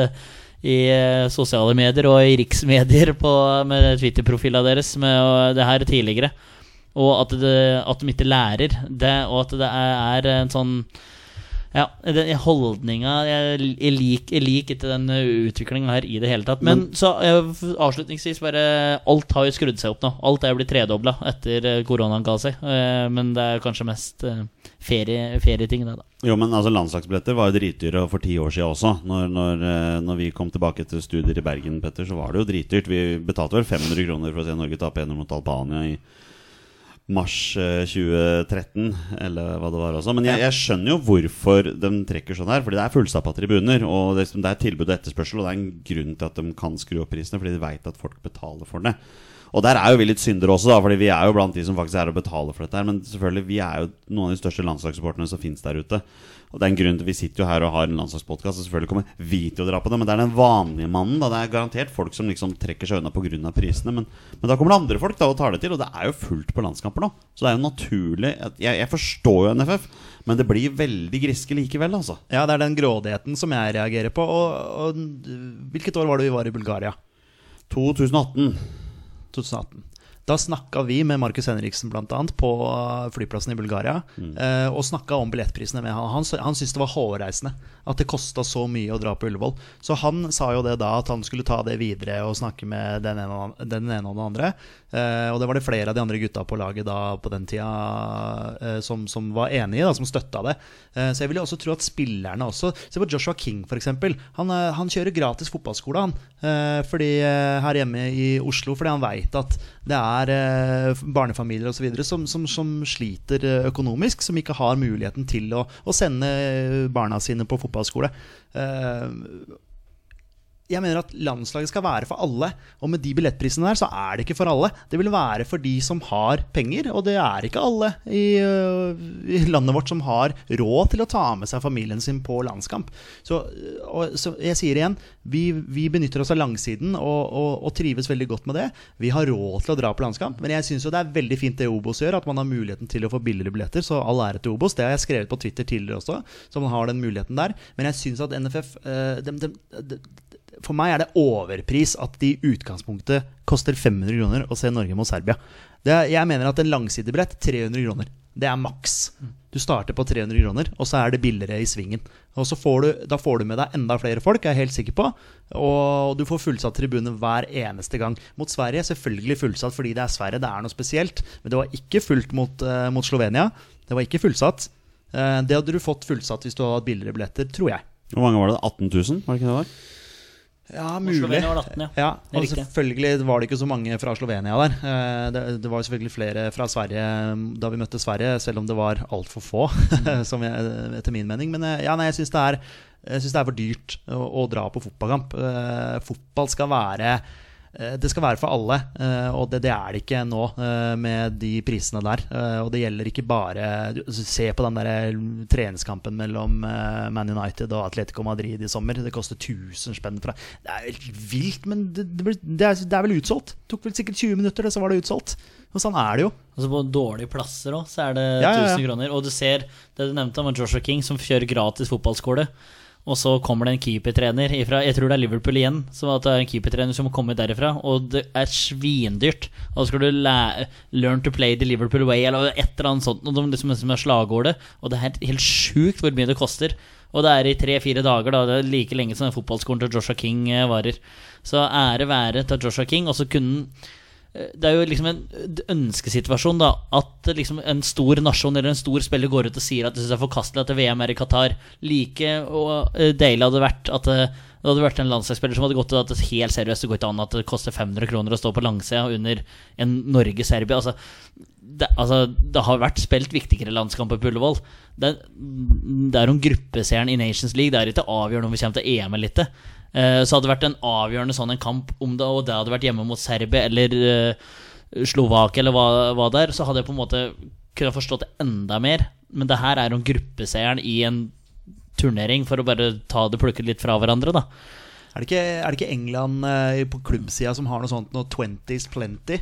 i eh, sosiale medier og i riksmedier på, med Twitter-profilene deres med det her tidligere. Og at, det, at de ikke lærer det, og at det er en sånn ja, den holdninga Jeg, jeg liker lik ikke den utviklinga her i det hele tatt. Men så eh, avslutningsvis bare Alt har jo skrudd seg opp nå. Alt er jo blitt tredobla etter eh, koronaen ga seg. Eh, Men det er kanskje mest eh, ferie, ferieting, det, da. Jo, men altså Landslagsbilletter var jo dritdyre for ti år siden også. Når, når, når vi kom tilbake til studier i Bergen, Petter, så var det jo dritdyrt. Vi betalte vel 500 kroner for å se Norge tape 1 mot Albania i mars eh, 2013, eller hva det var også. Men jeg, jeg skjønner jo hvorfor de trekker sånn her. Fordi det er fullstappa tribuner, og det, er tilbud og etterspørsel, og det er en grunn til at de kan skru opp prisene, fordi de veit at folk betaler for det. Og der er jo vi litt syndere også, da, fordi vi er jo blant de som faktisk er og betaler for dette her. Men selvfølgelig, vi er jo noen av de største landslagssupporterne som finnes der ute. Og det er en grunn til Vi sitter jo her og har en landslagspodkast, og selvfølgelig kommer vi til å dra på det. Men det er den vanlige mannen. da Det er garantert folk som liksom trekker seg unna pga. prisene. Men, men da kommer det andre folk da og tar det til, og det er jo fullt på landskamper nå. Så det er jo naturlig at, jeg, jeg forstår jo NFF, men det blir veldig griske likevel, altså. Ja, det er den grådigheten som jeg reagerer på. Og, og hvilket år var det vi var i Bulgaria? 2018. 2018. Da snakka vi med Markus Henriksen annet, på flyplassen i Bulgaria. Mm. og snakka om billettprisene med han. Han, han syntes det var hårreisende at det kosta så mye å dra på Ullevål. Så han sa jo det da, at han skulle ta det videre og snakke med den ene og den, ene og den andre. Eh, og det var det flere av de andre gutta på laget da på den tida eh, som, som var enige, da, som støtta det. Eh, så jeg vil jo også tro at spillerne også Se på Joshua King, f.eks. Han, han kjører gratis fotballskole, han. Fordi, her hjemme i Oslo, fordi han veit at det er barnefamilier osv. Som, som, som sliter økonomisk, som ikke har muligheten til å, å sende barna sine på fotballskole. Jeg mener at landslaget skal være for alle, og med de billettprisene der, så er det ikke for alle. Det vil være for de som har penger, og det er ikke alle i, øh, i landet vårt som har råd til å ta med seg familien sin på landskamp. Så, og, så jeg sier igjen, vi, vi benytter oss av langsiden og, og, og trives veldig godt med det. Vi har råd til å dra på landskamp, men jeg syns jo det er veldig fint det Obos gjør, at man har muligheten til å få billigere billetter, så all ære til Obos. Det har jeg skrevet på Twitter tidligere også, så man har den muligheten der. Men jeg syns at NFF øh, dem- dem- dem- for meg er det overpris at det i utgangspunktet koster 500 kroner å se Norge mot Serbia. Det, er- jeg mener at en langsidebillett 300 kroner. Det er maks. Du starter på 300 kroner, og så er det billigere i svingen. Og så får du, Da får du med deg enda flere folk, jeg er helt sikker på. Og du får fullsatt tribune hver eneste gang. Mot Sverige selvfølgelig fullsatt fordi det er Sverige, det er noe spesielt. Men det var ikke fullt mot, uh, mot Slovenia. Det var ikke fullsatt. Uh, det hadde du fått fullsatt hvis du hadde hatt billigere billetter, tror jeg. Hvor mange var det? 18 000? Var det ikke det var? Ja, mulig. Slovenia var 18, ja. Ja, og riktig. selvfølgelig var det ikke så mange fra Slovenia der. Eh, Det, det var selvfølgelig flere fra Sverige mm, da vi møtte Sverige, selv om det var altfor få, som jeg, etter min mening. Men eh, ja, nei, jeg syns det, det er for dyrt å, å dra på fotballkamp. Eh, Fotball skal være det skal være for alle, eh, og det, det er det ikke nå eh, med de prisene der. Eh, Og det gjelder ikke bare Se på den der treningskampen mellom eh, Man United og Atletico Madrid i sommer. Det koster 1000 spenn fra Det er helt vilt, men det, det, er, det er vel utsolgt. Det tok vel sikkert 20 minutter, så var det utsolgt. Og sånn er det jo. Altså På dårlige plasser òg, så er det Ja, ja, ja. kroner. Og du ser det du nevnte om Joshua King, som kjører gratis fotballskole. Og så kommer det en keepertrener ifra Jeg tror det er Liverpool igjen. Så at det er en keepertrener som kommer komme derifra. Og det er svindyrt. Og så skal du lære, learn to play the Liverpool way, eller et eller annet sånt. Og det liksom, liksom er slagordet. Og det er helt, sjukt hvor mye det koster. Og det er i tre-fire dager, da. Det er like lenge som fotballskolen til Joshua King eh, varer. Så ære være til Joshua King. Og så kunne han det er jo liksom en ønskesituasjon, da. At liksom en stor nasjon eller en stor spiller går ut og sier at de syns det er forkastelig at VM er i Qatar. Like og eh, deilig hadde vært at det, det hadde vært en landslagsspiller som hadde gått til at det helt seriøst det går ikke an at det koster 500 kroner å stå på langsida under en Norge-Serbia. Altså, altså, det har vært spilt viktigere landskamper på Ullevål. Det, det er om gruppeseieren i Nations League. Det er ikke avgjørende om vi kommer til EM eller ikke. Eh, Så hadde det vært en avgjørende sånn en kamp om det, og det hadde vært hjemme mot Serbia eller eh, Slovakia eller hva, hva er, så hadde jeg på en måte kunnet forstått det enda mer. Men det her er jo gruppeseieren i en turnering, for å bare ta det plukket litt fra hverandre, da. Er det ikke, er det ikke England eh, på klubbsida som har noe sånt noe 20's plenty?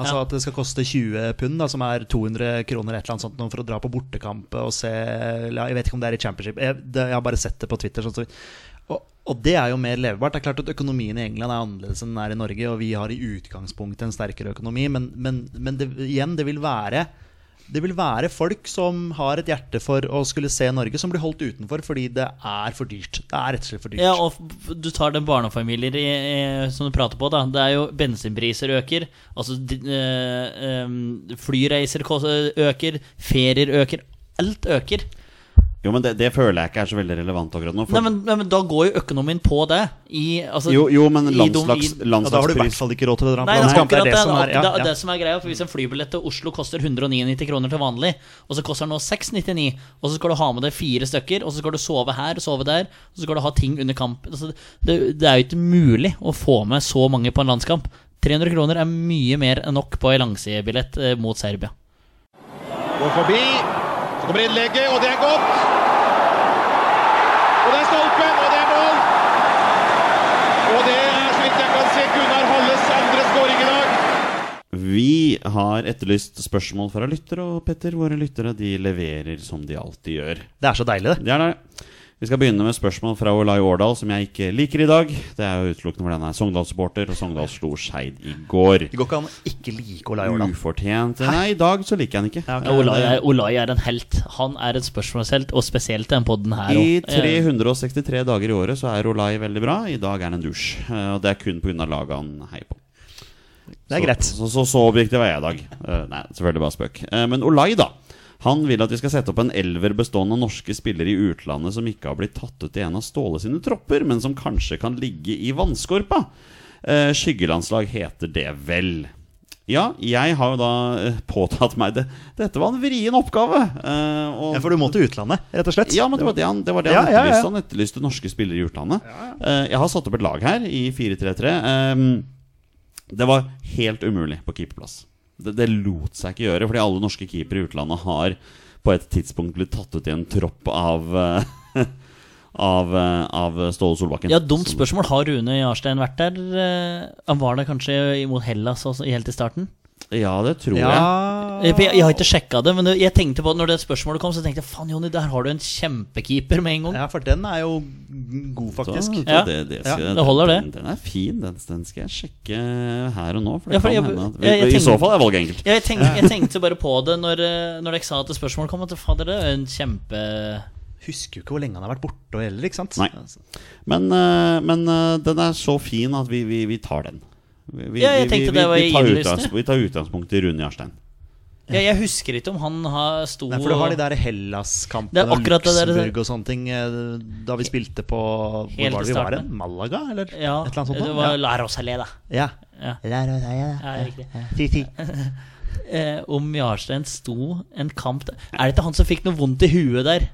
Altså Ja. at det skal koste 20 pund, da, som er 200 kroner et eller annet sånt, for å dra på bortekamp og se Jeg vet ikke om det er i championship, jeg, det, jeg har bare sett det på Twitter. Sånn, så, og, det er jo mer levebart. Det er klart at Økonomien i England er annerledes enn den er i Norge, og vi har i utgangspunktet en sterkere økonomi, men, men, men det, igjen, det vil være det vil være folk som har et hjerte for å skulle se Norge, som blir holdt utenfor fordi det er for dyrt. Det er rett og slett for dyrt. Ja, og du tar den barnefamilier i, i, som du prater på, da. Det er jo bensinpriser øker. Altså øh, em, flyreiser øker, ferier øker. Alt øker. Jo, men det, det føler jeg ikke er så veldig relevant akkurat nå. For, Nei men, nei, men da går jo økonomien på det. I, altså, jo, jo, men landslags, i- Ja, da har du i hvert fall ikke råd til å dra på er landskamp. Det er det, det som er, ja, det, det som er greia. For Hvis en flybillett til Oslo koster 199 kroner til vanlig, og så koster den nå 699, og så skal du ha med deg fire stykker, og så skal du sove her og sove der, og så skal du ha ting under kamp altså, det, det er jo ikke mulig å få med så mange på en landskamp. 300 kroner er mye mer enn nok på en langsidebillett eh, mot Serbia. Går forbi. Kommer innlegget, og det er godt. Og det er stolpen, og det er mål. Og det er, så vidt jeg kan se, Gunnar Halles andre skåring i dag. Vi har etterlyst spørsmål fra lyttere, og Petter, våre lyttere de leverer som de alltid gjør. Det er så deilig, det. Det er det. Vi skal begynne med spørsmål fra Olai Årdal, som jeg ikke liker i dag. Det er jo utelukkende fordi han er Sogndal-supporter, og Sogndal slo Skeid i går. Det går ikke an å ikke like Olai Årdal. Ufortjent. Nei, i dag så liker jeg han ikke. Ja, okay. Olai, er, Olai er en helt. Han er en spørsmålshelt, og spesielt den podden her I. Eh, 363 dager i året så er Olai veldig bra. I dag er han en dusj. Eh, Og det er kun pga. laget han heier på. Det er greit. Så, så, så, så objektiv er jeg i dag. Eh, nei, selvfølgelig bare spøk. Eh, men Olai, da. Han vil at vi skal sette opp en elver bestående av norske spillere i utlandet som ikke har blitt tatt ut i en av Ståle sine tropper, men som kanskje kan ligge i vannskorpa. Eh, skyggelandslag heter det vel. Ja, jeg har jo da eh, påtatt meg det. Dette var en vrien oppgave. eh, Ja, for du må til utlandet, rett og slett. ja, men det var det han, det var det han ja. etterlyste. Han etterlyste norske spillere i utlandet. Eh, jeg har satt opp et lag her i 4-3-3. Ehm, det var helt umulig på keeperplass. Det, det lot seg ikke gjøre, fordi alle norske keepere i utlandet har på et tidspunkt blitt tatt ut i en tropp av eh, Av, eh, av Ståle Solbakken. Ja, dumt spørsmål. Har Rune Jarstein vært der? Eh, Han var der kanskje imot Hellas også, helt i starten? Ja, det tror jeg. Ja, jeg. Jeg, jeg har ikke sjekka det, men jeg tenkte på det når det spørsmålet kom, så tenkte jeg faen, Jonny, der har du en kjempekeeper med en gang. ja, for den er jo god, faktisk. så Ja. det, det, Ja, skal, det holder, det. Den, den er fin. Den, den skal jeg sjekke her og nå. For det Ja, for kan jeg- hende at, jeg- jeg I så fall er valget enkelt. Ja, jeg, tenkte, jeg tenkte bare på det når, eh, når dere sa at det spørsmålet kom, at fader, det er en kjempe Husker jo ikke hvor lenge han har vært borte heller, ikke sant? Nei. Altså, Men, eh, men eh, den er så fin at vi, vi, vi tar den. Vi, Ja, jeg vi- vi, det var vi, tar vi tar utgangspunkt i Rune Jarstein. Jeg, jeg husker ikke om han har sto Nei, for du har de der Hellas-kampene og Luxembourg og sånne ting. eh, Da vi spilte på Hvor var det vi var hen? Malaga, eller Ja, et eller annet sånt? det var La Rosaleda. Ja. Ja. ja. Ja, riktig. Si. Eh, om Jarstein sto en kamp der. Er det ikke han som fikk noe vondt i huet der?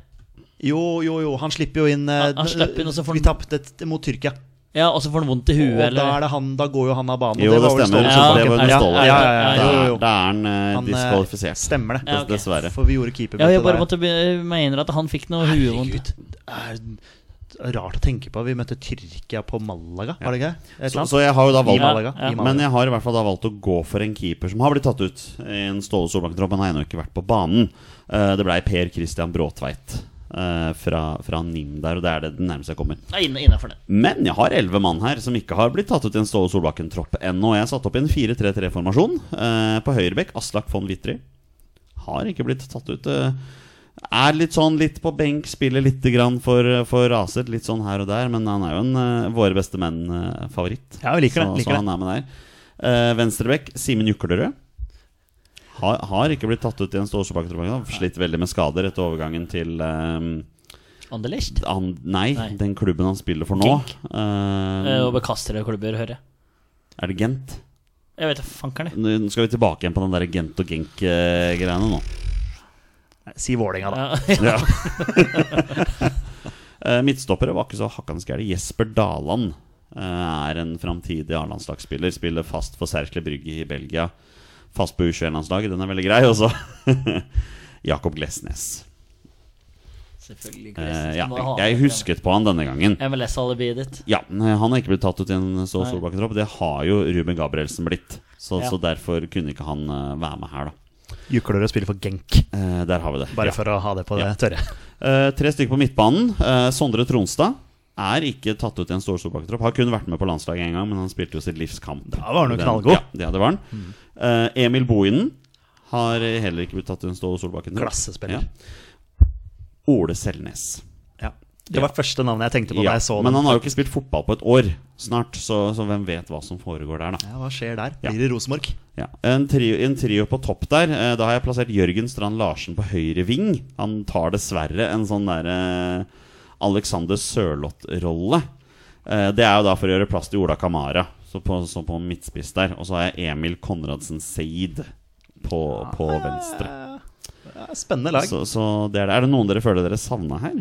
Jo, jo, jo. Han slipper jo inn eh, Han- han slipper inn, og så får Vi han- tapte mot Tyrkia. Ja, og så får han vondt i huet, Og da, eller? er det han, da går jo han av banen. Jo, det det stemmer. Ja, det var ja, Ståle. ja, ja, ja, ja, Da er- han eh, Han, eh, diskvalifisert. Stemmer det. Ja, ok. Dessverre. For vi gjorde keeperbytte Ja, jeg bare måtte mener at han fikk noe huevondt. Det er rart å tenke på. Vi møtte Tyrkia på Malaga, var det ikke? Så, så jeg har jo da valgt Malaga. Ja. Malaga. Men jeg har i hvert fall da valgt å gå for en keeper som har blitt tatt ut i en Ståle Solbakken-tropp. Han har ennå ikke vært på banen. Eh, Det blei Per Christian Bråtveit eh, fra, fra NIM der, og det er det den nærmeste jeg kommer. Ja, innenfor det. Men jeg har elleve mann her som ikke har blitt tatt ut i en Ståle Solbakken-tropp ennå. Jeg har satt opp i en 4-3-3-formasjon. Eh, på høyrebekk Aslak von Wittry. Har ikke blitt tatt ut. eh, er litt sånn litt på benk, spiller litt grann for, for Raset. Litt sånn her og der, men han er jo en våre beste menn-favoritt. Ja, vi liker det, så, liker så han er med der. Uh, Venstrebekk Simen Juklerød. Har, har ikke blitt tatt ut i en Solbakken-tropp. Slitt veldig med skader etter overgangen til um, Anderlecht. An, nei, Nei. den klubben han spiller for nå. Genk. Eh, Eh, Og bekastere klubber, hører jeg. er det Gent? Jeg vet fankeren. Nå skal vi tilbake igjen på den der Gent og Genk-greiene nå. Nei, Si Vålerenga, da. Ja. Ja. Eh, Midtstoppere var ikke så hakkende gærne. Jesper Daland eh, er en framtidig A-landslagsspiller. Spiller fast for Serkle Brygge i Belgia. Fast på U21-landslaget, den er veldig grei. Og så Jakob Glesnes. Selvfølgelig. Eh, ja, jeg husket på han denne gangen. MLS-alibiet ditt. Ja, Han har ikke blitt tatt ut i en så solbakketropp. Det har jo Ruben Gabrielsen blitt. Så, Ja. så derfor kunne ikke han eh, være med her, da. Jukler å spiller for Genk. Eh, der har vi det. Bare Ja. for å ha det på det tørre. Eh, tre stykker på midtbanen. Eh, Sondre Tronstad er ikke tatt ut i en stor Solbakken-tropp. Har kun vært med på landslaget én gang, men han spilte jo sitt livs kamp. Da var han jo knallgod. Ja, ja, det var han. Eh, Emil Bohinen har heller ikke blitt tatt under Ståle Solbakken-tropp. Klassespiller. Ja. Ole Selnes. Ja. Det var første navnet jeg tenkte på Ja, da jeg så men den. han har jo ikke spilt fotball på et år snart, så, så hvem vet hva som foregår der, da. Ja, hva skjer der? Blir det Rosenborg? Ja, en trio, en trio på topp der. Uh, Da har jeg plassert Jørgen Strand Larsen på høyre ving. Han tar dessverre en sånn derre Alexander Sørloth-rolle. Eh, Det er jo da for å gjøre plass til Ola Kamara, så på, så på midtspiss der. Og så har jeg Emil Konradsen Seid på, på venstre. Ja, spennende lag. Så, så det er, det. er det noen dere føler dere savna her?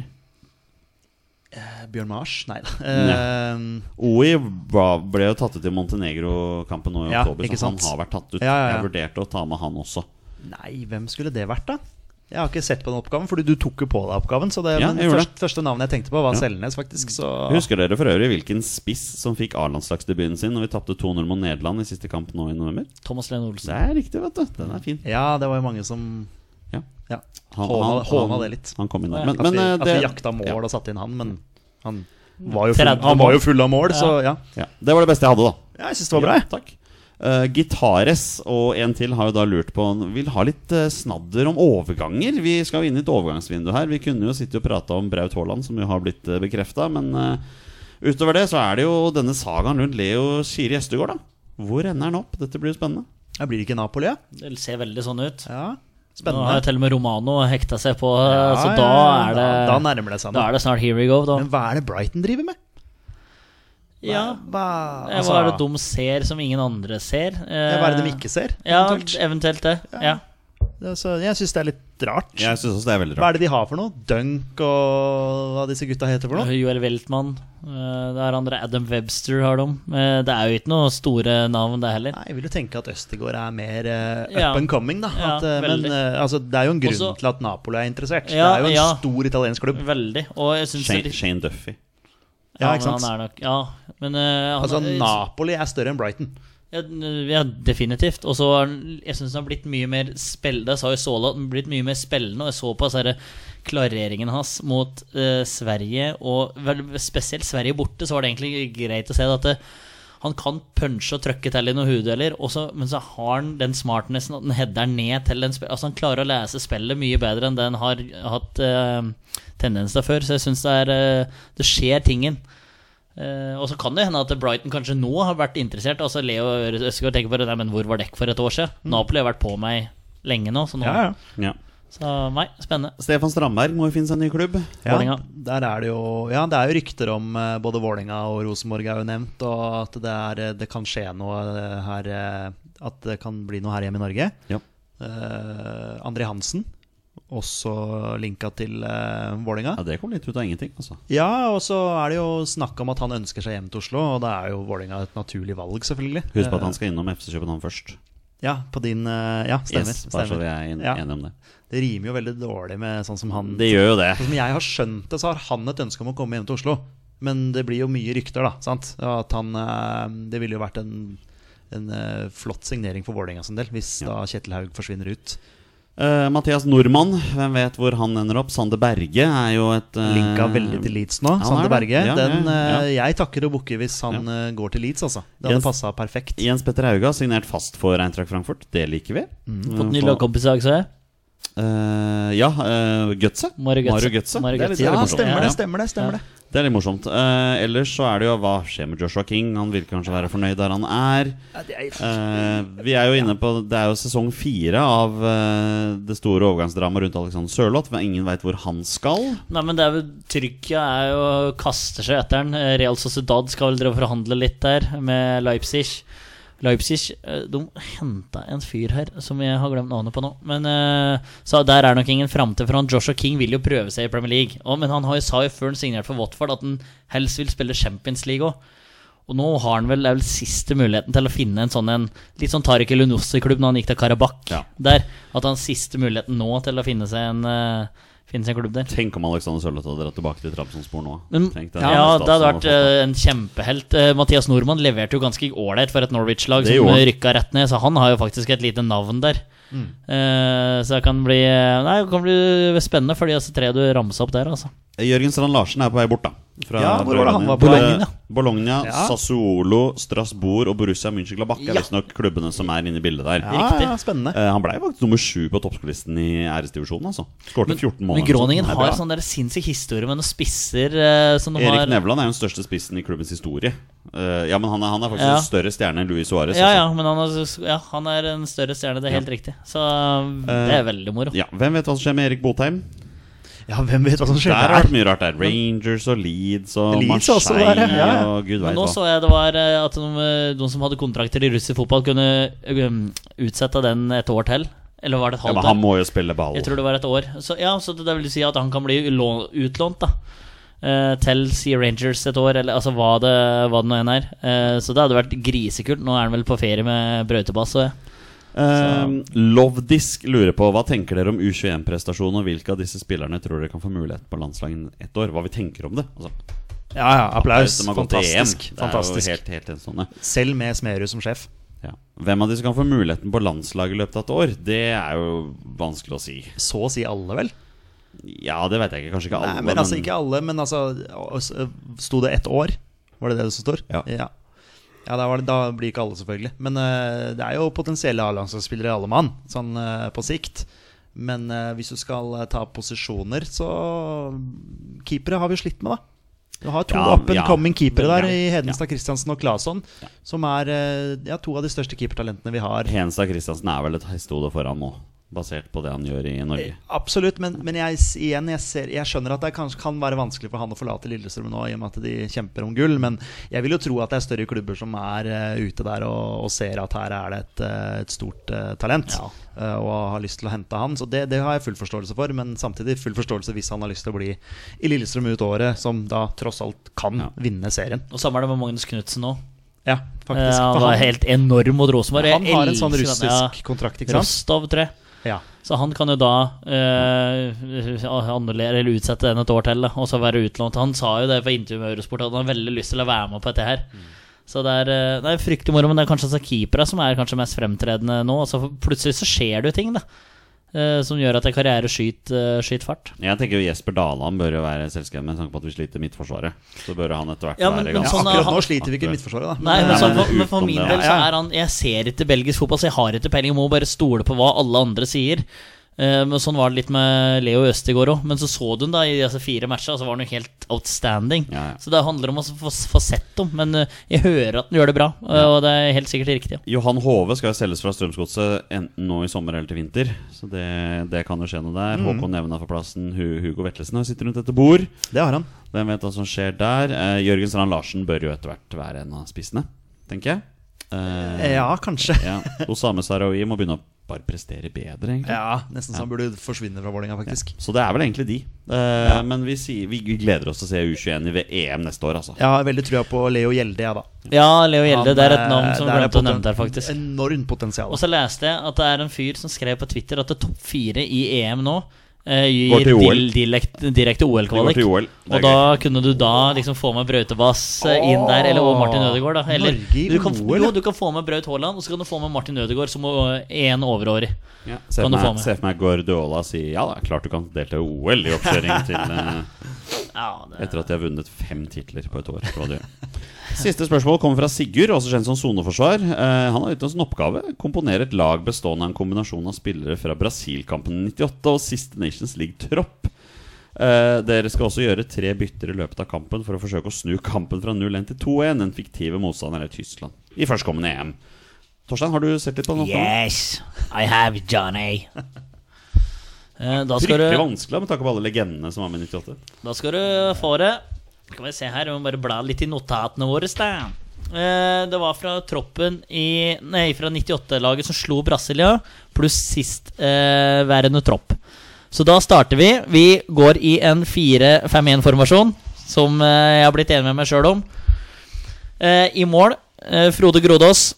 Eh, Bjørn Mars? Nei da. Eh, OI ble jo tatt ut i Montenegro-kampen nå i Ja, oktober, så han har vært tatt ut. Ja, ja, ja. Jeg vurderte å ta med han også. nei, hvem skulle det vært, da? Jeg har ikke sett på den oppgaven, fordi du tok jo på deg oppgaven. Så det, Ja, men først, første navnet jeg tenkte på, var Ja. Selnes, faktisk. Så Husker dere for øvrig hvilken spiss som fikk A-landslagsdebuten sin når vi tapte 2-0 mot Nederland i siste kamp nå i november? Thomas Lene Det er riktig, vet du. Den er fin. ja, det var jo mange som Ja. ja, Han- håna, han- håna han- det litt. Han kom inn der. Men, Men, At vi, det, at vi jakta mål ja, og satte inn han, men han var jo full, var jo full av mål, så ja. ja, det var det beste jeg hadde, da. ja jeg syns det var bra. Ja, jeg. takk. Uh, Gitares og en til har jo da lurt på Vil ha litt uh, snadder om overganger. Vi skal jo inn i et overgangsvindu her. Vi kunne jo sitte og prate om Braut Haaland, som jo har blitt uh, bekrefta. Men uh, utover det så er det jo denne sagaen rundt Leo Skiri Gjestegård, da. Hvor ender han opp? Dette blir jo spennende. Ja, blir det ikke Napoli, ja? Det ser veldig sånn ut. ja? Nå har jeg til og med Romano hekta seg på, Ja, så da ja, er det Da nærmer det seg Da er det snart here we go, da. Men hva er det Brighton driver med? Ja, hva, altså, hva er det de ser som ingen andre ser? Eh, ja, hva er det de ikke ser? Ja, eventuelt? eventuelt det. Ja. Det er så, jeg syns det er litt rart. Jeg synes også det er veldig Hva er det de har for noe? Dunk og hva disse gutta heter for noe? Joel Weltmann. eh, Det er andre Adam Webster har de. Eh, Det er jo ikke noe store navn, det heller. Nei, Jeg vil jo tenke at Østegård er mer eh, up Ja. and coming, da. Ja, At, eh, men eh, altså, det er jo en grunn Også- til at Napoli er interessert. Ja, det er jo en ja. stor italiensk klubb. Veldig. Og jeg Shane, Shane Duffy. Ja, ikke sant? han er nok Ja, men uh, han, Altså, er- Napoli er større enn Brighton. Ja, ja definitivt. Og så jeg syns han har blitt mye mer spillende. Jeg sa jo Sola, han har blitt mye mer spillende, og jeg så på klareringen hans mot uh, Sverige, og vel, spesielt Sverige borte, så var det egentlig greit å se at det, han kan punche og trykke til i noen hodedeler, men så har han den smartnessen at han header ned til en spill Altså Han klarer å lese spillet mye bedre enn det han har hatt eh, tendens til før, så jeg syns det er eh, Det skjer tingen. Eh, og så kan det hende at Brighton kanskje nå har vært interessert. Altså Leo Øsgaard tenker bare Nei, men hvor var dekk for et år siden? Napoli har vært på meg lenge nå. Så, nå. Ja, ja. Ja. Så nei, spennende. Stefan Strandberg må jo finne seg en ny klubb. Ja, Vålinga. der er det jo Ja, det er jo rykter om eh, både Vålinga og Rosenborg er jo nevnt, og at det, er, eh, det kan skje noe eh, her At det kan bli noe her hjemme i Norge. Ja. Uh, André Hansen, også linka til uh, Vålinga. ja, Det kom litt ut av ingenting. Altså. Ja, og så er det jo snakk om at han ønsker seg hjem til Oslo, og da er jo Vålinga et naturlig valg, selvfølgelig. Husk på at han skal innom FC København først. Ja, på din uh, Ja, stemmer. Yes, bare så stemmer. vi er enige Ja. om det. Det rimer jo veldig dårlig med sånn som han Det gjør jo det. Sånn som jeg har skjønt det, så har han et ønske om å komme hjem til Oslo. Men det blir jo mye rykter, da. sant? At han, eh, det ville jo vært en, en eh, flott signering for Vålerenga sin del, hvis Ja. da Kjetil Haug forsvinner ut. Uh, Mathias Nordmann, hvem vet hvor han ender opp? Sander Berge er jo et uh, Linka veldig til Leeds nå, Ja, er Sander. Berge. Ja, Den, uh, ja. Jeg takker og bukker hvis han eh, går til Leeds, altså. Det hadde passa perfekt. Jens Petter Hauga signert fast for Eintracht Frankfurt. Det liker vi. Fått ny Eh, så lagkompis Eh, ja, uh, Gutse. Mario litt Ja, stemmer det, stemmer det. stemmer det Det er litt morsomt. Eh, ellers så er det jo hva skjer med Joshua King. Han virker kanskje være fornøyd der han er. Eh, vi er jo inne på Det er jo sesong fire av eh, det store overgangsdramaet rundt Alexander Sørloth. Men ingen veit hvor han skal. Nei, men det er jo Tyrkia er jo kaster seg etter. Eh, Real Sociedad skal vel drive og forhandle litt der med Leipzig. Leipzig eh, de henta en fyr her som jeg har glemt navnet på nå. Men eh, Så der er nok ingen framtid for han. Joshua King vil jo prøve seg i Premier League. Og, men han har jo, sa jo før han signerte for Watford at han helst vil spille Champions League òg. Og nå har han vel, det er vel siste muligheten til å finne en sånn en Litt sånn Tariq Elunossi-klubb når han gikk til Karabakh. Ja. Der. At han siste muligheten nå til å finne seg en, finne seg en klubb der. Tenk om Alexander Sørloth hadde dratt tilbake til Trabzonspor nå. Men, det. ja, ja, det hadde vært eh, en kjempehelt. Uh, Mathias Nordmann leverte jo ganske ålreit for et Norwich-lag som rykka rett ned, så han har jo faktisk et lite navn der. Mm. Uh, så det kan bli Nei, det kan bli spennende for de altså, tre du ramsa opp der, altså. Jørgen Strand Larsen er på vei bort, da. Fra Ja, hvor var det han var Bologna. på Bologna, Ja. Sassuolo, Strasbourg og Borussia München-Glabach er Ja. visstnok klubbene som er inne i bildet der. Ja, Riktig. ja, spennende. uh, han ble faktisk nummer sju på toppskolisten i æresdivisjonen. Altså. Skårte 14 måneder. Men eller Groningen sånn. Har sånn der sinnssyk historie med noen spisser uh, som de Erik har Nevland er jo den største spissen i klubbens historie. Uh, ja, men han er, han er faktisk Ja. en større stjerne enn Luis Suárez. ja, altså. ja, men han er, ja, han er en større stjerne, det er helt riktig. Så det er veldig moro. Ja, Hvem vet hva som skjer med Erik Botheim? Ja, hvem vet hva som skjer Der har det vært der? mye rart der. Rangers og Leeds og Leeds Marseille der, ja, ja. og gud Men hva. nå så jeg det var eh, at de, de som hadde kontrakter i russisk fotball, kunne um, utsette den et år til. Eller var det et Ja, halvt men han må jo spille ball. Jeg tror det var et år. Så, ja, så det vil si at han kan bli utlånt da Uh, til Sea Rangers et år, eller altså hva det, hva det nå enn er. Uh, så det hadde vært grisekult. Nå er han vel på ferie med brøytebass. Og, ja. Eh, Lovdisk lurer på hva tenker dere om U21-prestasjonen, og hvilke av disse spillerne tror dere kan få mulighet på landslaget ett år? Hva vi tenker om det? Altså, Ja, ja, applaus. Fantastisk. Fantastisk. helt, helt. Selv med Smerud som sjef. Ja. Hvem av de som kan få muligheten på landslaget i løpet av et år? Det er jo vanskelig å si. Så å si alle, vel? Ja, det vet jeg ikke. Kanskje ikke alle. Nei, men altså ikke alle, men altså Sto det ett år? Var det det som står? Ja. ja. Ja, da, var det, da blir ikke alle, selvfølgelig. Men uh, det er jo potensielle A-landslagsspillere alle mann, sånn uh, på sikt. Men uh, hvis du skal ta posisjoner, så Keepere har vi slitt med, da. Du har to Ja, up and ja. coming keepere der Ja. i Hedenstad Christiansen og Claesson, som er ja, to av de største keepertalentene vi har. Hedenstad Christiansen er vel et hestehode foran nå, basert på det han gjør i Norge. Absolutt, men, men jeg, igjen, jeg, ser, jeg skjønner at det kanskje kan være vanskelig for han å forlate Lillestrøm nå, i og med at de kjemper om gull. Men jeg vil jo tro at det er større klubber som er uh, ute der og, og ser at her er det et, eh, et stort uh, talent. Ja. Uh, og har lyst til å hente han. Så det, det har jeg full forståelse for. Men samtidig full forståelse hvis han har lyst til å bli i Lillestrøm ut året, som da tross alt kan Ja. vinne serien. Og samme er det med Magnus Knutsen nå. Ja, faktisk. Eh, han var helt enorm mot Rosenborg. han har en sånn russisk kontrakt, ikke sant? Rostov, tror jeg. Ja. Så han kan jo da eh, annullere eller utsette den et år til, da, og så være utlånt. Han sa jo det på intervju med Eurosport at han har veldig lyst til å være med på dette her. Så det er, eh, det er fryktelig moro, men det er kanskje altså keepere som er kanskje mest fremtredende nå. Altså, plutselig så skjer det jo ting, da. Eh, som gjør at en karriere skyter skyt fart. Jeg tenker jo Jesper Daland bør jo være selskapet med tanke på at vi sliter Midtforsvaret. Så bør han etter hvert Ja, men- være men Ja, ganske sånn akkurat nå sliter vi ikke Midtforsvaret, da. Nei, men, Nei, så, men for, men for min del så er han Jeg ser ikke belgisk fotball, så jeg har ikke peiling. Jeg må bare stole på hva alle andre sier. Eh, men Sånn var det litt med Leo Østegård òg. Men så så du den da i disse fire matchene, og så var den jo helt outstanding. Ja, ja. Så det handler om å få, få sett dem. Men eh, jeg hører at han gjør det bra, eh, og det er helt sikkert riktig. Ja. Johan Hove skal jo selges fra Strømsgodset enten nå i sommer eller til vinter. Så det, det kan jo skje noe der. Håkon Nevna for plassen. Hugo Vetlesen har sitter rundt dette bord. Det har han. Hvem vet hva som skjer der? Eh, Jørgen Strand Larsen bør jo etter hvert være en av spissene, tenker jeg. Eh, Ja, kanskje. ja. Osame Sarawi må begynne å bare prestere bedre, egentlig. Ja, Nesten så han burde forsvinne fra Vålerenga, faktisk. Så det er vel egentlig de. Eh, Men vi, sier, vi gleder oss til å se U21 i ved EM neste år, altså. Jeg har veldig trua på Leo Gjelde, jeg, da. Ja, Leo Gjelde. Han, Det er et eh, navn som der er glemte å nevne der, faktisk. Enormt potensial. Og så leste jeg at det er en fyr som skrev på Twitter at det er topp fire i EM nå eh, gir til direkte direkt OL-kvalik. OL. Og da kunne du da liksom få med Brautebass eh, inn der, eller og Martin Ødegaard. Da. Eller Norge i du kan, OL, jo, du kan få med Braut Haaland, og så kan du få med Martin Ødegaard som én overårig. Ja, se Kan for du få meg, med. se for meg Guardiola si ja, det er klart du kan delta i OL i oppkjøringen til eh, Ja, det, Etter at de har vunnet fem titler på et år. Siste spørsmål kommer fra Sigurd, også kjent som soneforsvar. Eh, han har gitt oss en oppgave. Komponere et lag bestående av en kombinasjon av spillere fra Brasil-kampen 98 og siste Nations League-tropp. Eh, dere skal også gjøre tre bytter i løpet av kampen for å forsøke å snu kampen fra 0-1 til 2-1. Den fiktive motstanderen er Tyskland i førstkommende EM. Torstein, har du sett litt på den? oppgaven? Yes, I have Johnny. Eh, Da Fryktelig du, vanskelig med tanke på alle legendene som var med i 98. da skal du få det. Skal vi se her, vi må bare bla litt i notatene våre. Da. Eh, Det var fra troppen i Nei, fra 98-laget som slo Brasilia, pluss sist eh, tropp. Så da starter vi. Vi går i en 4-5-1-formasjon, som eh, jeg har blitt enig med meg sjøl om. Eh, I mål eh, Frode Grodås.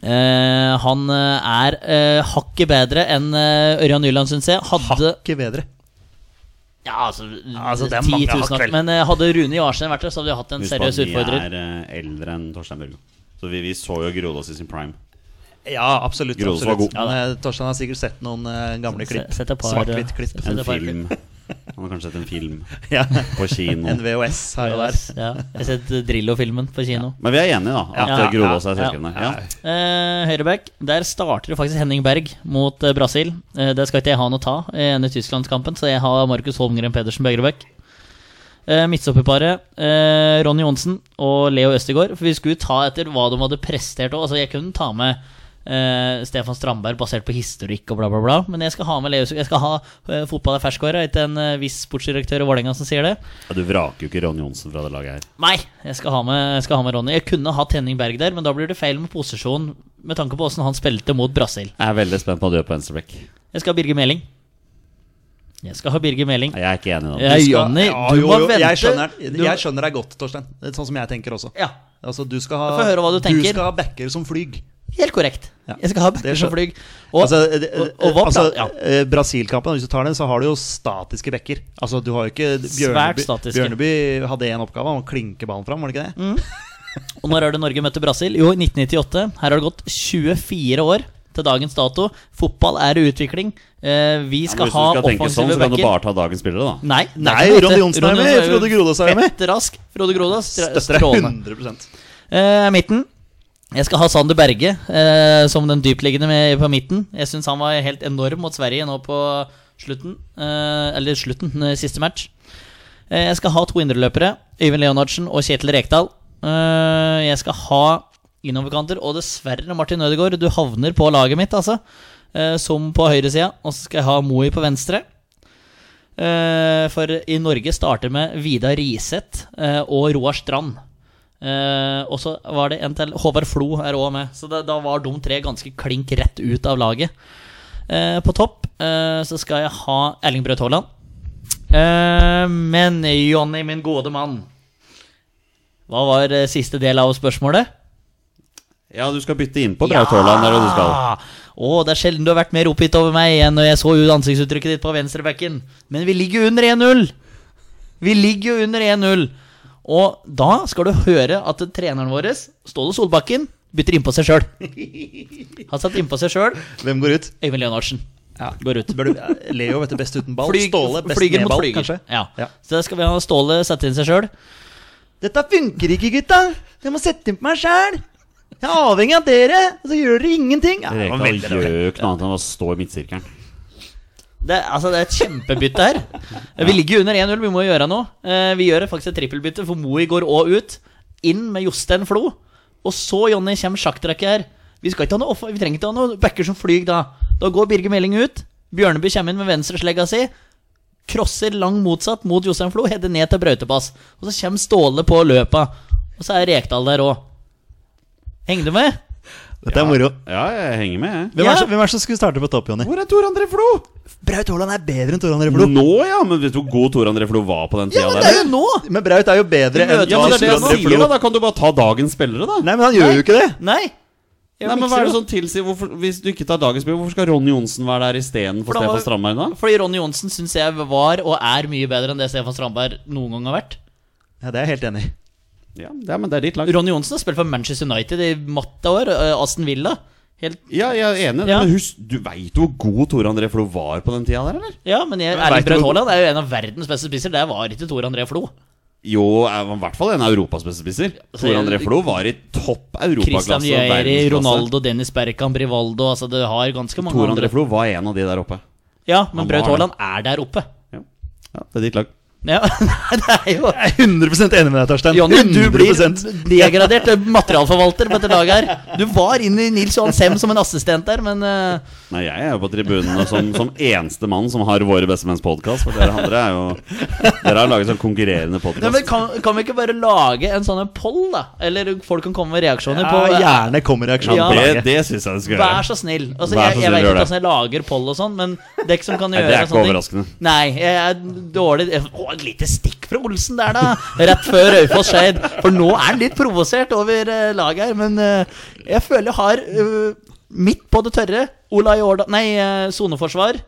Eh, han er eh, hakket bedre enn Ørjan Nyland, syns jeg. Hadde hakket bedre. Ja, altså, altså, det er 10 mange 000 hakk, nok. vel. Men hadde Rune Jarstein vært der, så hadde vi hatt en Husk seriøs at vi er eldre enn Torstein Børgo. Så vi, vi så jo Grodås i sin prime. Ja, absolutt. Grodås var god. Eh, Torstein har sikkert sett noen uh, gamle klipp. sett et par, Svart-hvitt-klipp. eh, En film. Han har kanskje sett en film Ja. på kino. En VHS her og der. Ja, jeg har sett eh, Drillo-filmen på kino. Men vi er enige, da. At Ja. ja. Grodås er Ja. selskapene. Ja. Eh, Høyreback. Der starter det faktisk Henning Berg mot uh, Brasil. Uh, det skal ikke jeg ha noe ta i ene Tysklandskampen, så jeg har Markus Holmgren Pedersen på høyreback. Eh, Midtstopperparet eh, Ronny Johnsen og Leo Østegård. For vi skulle ta etter hva de hadde prestert òg. Altså, jeg kunne ta med eh, Stefan Strandberg basert på historikk og bla, bla, bla. Men jeg skal ha med Leo Jeg skal ha uh, fotball er ferskvare, ikke en uh, viss sportsdirektør i Vålerenga som sier det. Ja, Du vraker jo ikke Ronny Johnsen fra det laget her. Nei, jeg skal ha med, jeg skal ha med Ronny. Jeg kunne hatt Henning Berg der, men da blir det feil med posisjon med tanke på åssen han spilte mot Brasil. Jeg er veldig spent på hva du gjør på venstreback. Jeg skal ha Birger Meling. Jeg skal ha Birger Meling. Jeg er ikke enig i det. Ja, Du ja, du jo, må jo, vente. Jeg skjønner, jeg skjønner deg godt, Torstein. Det er sånn som jeg tenker også. Ja, Altså, du skal ha, Få høre hva du tenker. skal ha backer som flyg. Helt korrekt. Ja. Jeg skal ha Det backer som flyg. Og, altså, og, og altså, ja. eh, Brasil-kampen, hvis du tar den, så har du jo statiske backer. Altså, du har jo ikke Bjørneby. Bjørneby hadde én oppgave, om å klinke ballen fram, var det ikke det? Og når er det Norge møtte Brasil? Jo, i 1998. Her har det gått 24 år til dagens dato. Fotball er i utvikling. vi skal Ja, offensive skal hvis du skal tenke sånn, så kan du bare ta dagens spillere, da. Nei, er Nei, Ronny. Johnsen er med, Frode Grodås er med. Fett rask. Frode Grodås. Støtter deg Strålende. 100 uh, midten. Jeg skal ha Sander Berge eh, som den dyptliggende med, på midten. Jeg syns han var helt enorm mot Sverige nå på slutten. Eh, eller slutten, eh, siste match. Eh, jeg skal ha to indreløpere. Øyvind Leonardsen og Kjetil Rekdal. Eh, jeg skal ha innoverkanter, og dessverre, Martin Ødegaard, du havner på laget mitt, altså. Eh, som på høyresida. Og så skal jeg ha Moi på venstre. For i Norge starter med Vidar Riseth og Roar Strand. Eh, og så var det en til. Håvard Flo er òg med. Så da, da var de tre ganske klink rett ut av laget. Eh, på topp eh, så skal jeg ha Erling Braut Haaland. Eh, men Jonny, min gode mann Hva var siste del av spørsmålet? Ja, du skal bytte inn på Braut Haaland, Ja! skal. Å, det er sjelden du har vært mer oppgitt over meg enn når jeg så ut ansiktsuttrykket ditt på venstrebacken. Men vi ligger jo under 1-0! Vi ligger jo under 1-0. Og da skal du høre at treneren vår, Ståle Solbakken, bytter innpå seg sjøl. Han satt innpå seg sjøl. Hvem går ut? Øyvind Leonardsen går ut. Bør du, Leo vet du best uten ball. Flyg- Ståle best flyger med ball, flyger. kanskje. Ja. Ja. Så da skal vi ha Ståle sette inn seg sjøl. Dette funker ikke, gutta! Jeg må sette inn på meg sjæl! Jeg er avhengig av dere, og så gjør dere ingenting! Ja, det var veldig ikke noe annet enn å stå i midtsirkelen. Det, altså, det er et kjempebytte her. Vi ligger under 1-0, vi må gjøre noe. Eh, Vi gjør faktisk et trippelbytte, for Moi går òg ut. Inn med Jostein Flo. Og så, Jonny, kommer sjakktrekket her. Vi, skal ikke ha noe, off- vi trenger ikke ha noe backer som flyr da. Da går Birger Meling ut. Bjørneby kommer inn med venstreslegga si. Crosser lang motsatt mot Jostein Flo, header ned til brøytepass. Og så kommer Ståle på løpa. Og så er Rekdal der òg. Henger du med? Dette er moro. Ja, jeg henger med, jeg. Hvem Ja. er, hvem er det som skulle starte på topp, Jonny? Hvor er Tor André Flo? Braut Haaland er bedre enn Tor André Flo. Nå, ja! Men vet du hvor god Tor André Flo var på den tida Ja, men det er jo nå! Men Braut er jo bedre enn Ja, men det er det Tor jeg André sier, da. Flo. Da kan du bare ta dagens spillere, da. Nei, men han gjør jo ikke det. Nei. Jeg Nei, men mikser hva er det jo. som tilsier hvorfor, Hvis du ikke tar dagens spiller, hvorfor skal Ronny Johnsen være der istedenfor For da var- Stefan Strandberg da? Fordi Ronny Johnsen syns jeg var og er mye bedre enn det Stefan Strandberg noen gang har vært. Ja, Det er jeg helt enig i. Ja, det er, men det er ditt lag. Ronny Johnsen har spilt for Manchester United i matte år. eh, Aston Villa. Helt, Ja, jeg er enig, Ja. men husk, du veit hvor god Tor André Flo var på den tida der, eller? ja, men jeg, Erling Braut Haaland er jo en av verdens beste spisser. Det var ikke Tor André Flo. Jo, var i hvert fall en av Europas beste spisser. Tor André Flo var i topp europaklasse. Christian Vieri. Ronaldo, Dennis Berkan, Brivaldo Altså, det har ganske mange Tor André andre. Flo var en av de der oppe. Ja, men Braut. Haaland er der oppe. Ja, ja det er ditt lag. Ja, det er jo Jeg er 100 enig med deg, Torstein. Jonny, du blir 100%. degradert materialforvalter på dette laget her. Du var inne i Nils Johan Sem som en assistent der, men eh, Nei, jeg er jo på tribunene som, som eneste mann som har Våre bestemenns podkast. For dere andre er jo Dere har laget sånn konkurrerende podkast. kan, kan vi ikke bare lage en sånn poll, da? Eller folk kan komme med reaksjoner på Ja, gjerne kommer reaksjoner Ja. på laget. det syns jeg du skal Vær gjøre. så snill. Altså, Vær så jeg, jeg vet ikke hvordan jeg lager poll og sånn, men dere som kan gjøre sånne ting det er ikke overraskende. ting-. Nei, jeg er dårlig Å, et lite stikk fra Olsen der, da! Rett før Raufoss Skeid. For nå er han litt provosert over eh, laget her, men eh, jeg føler jeg har uh, midt på det tørre Ola Jordan Nei, eh, soneforsvar.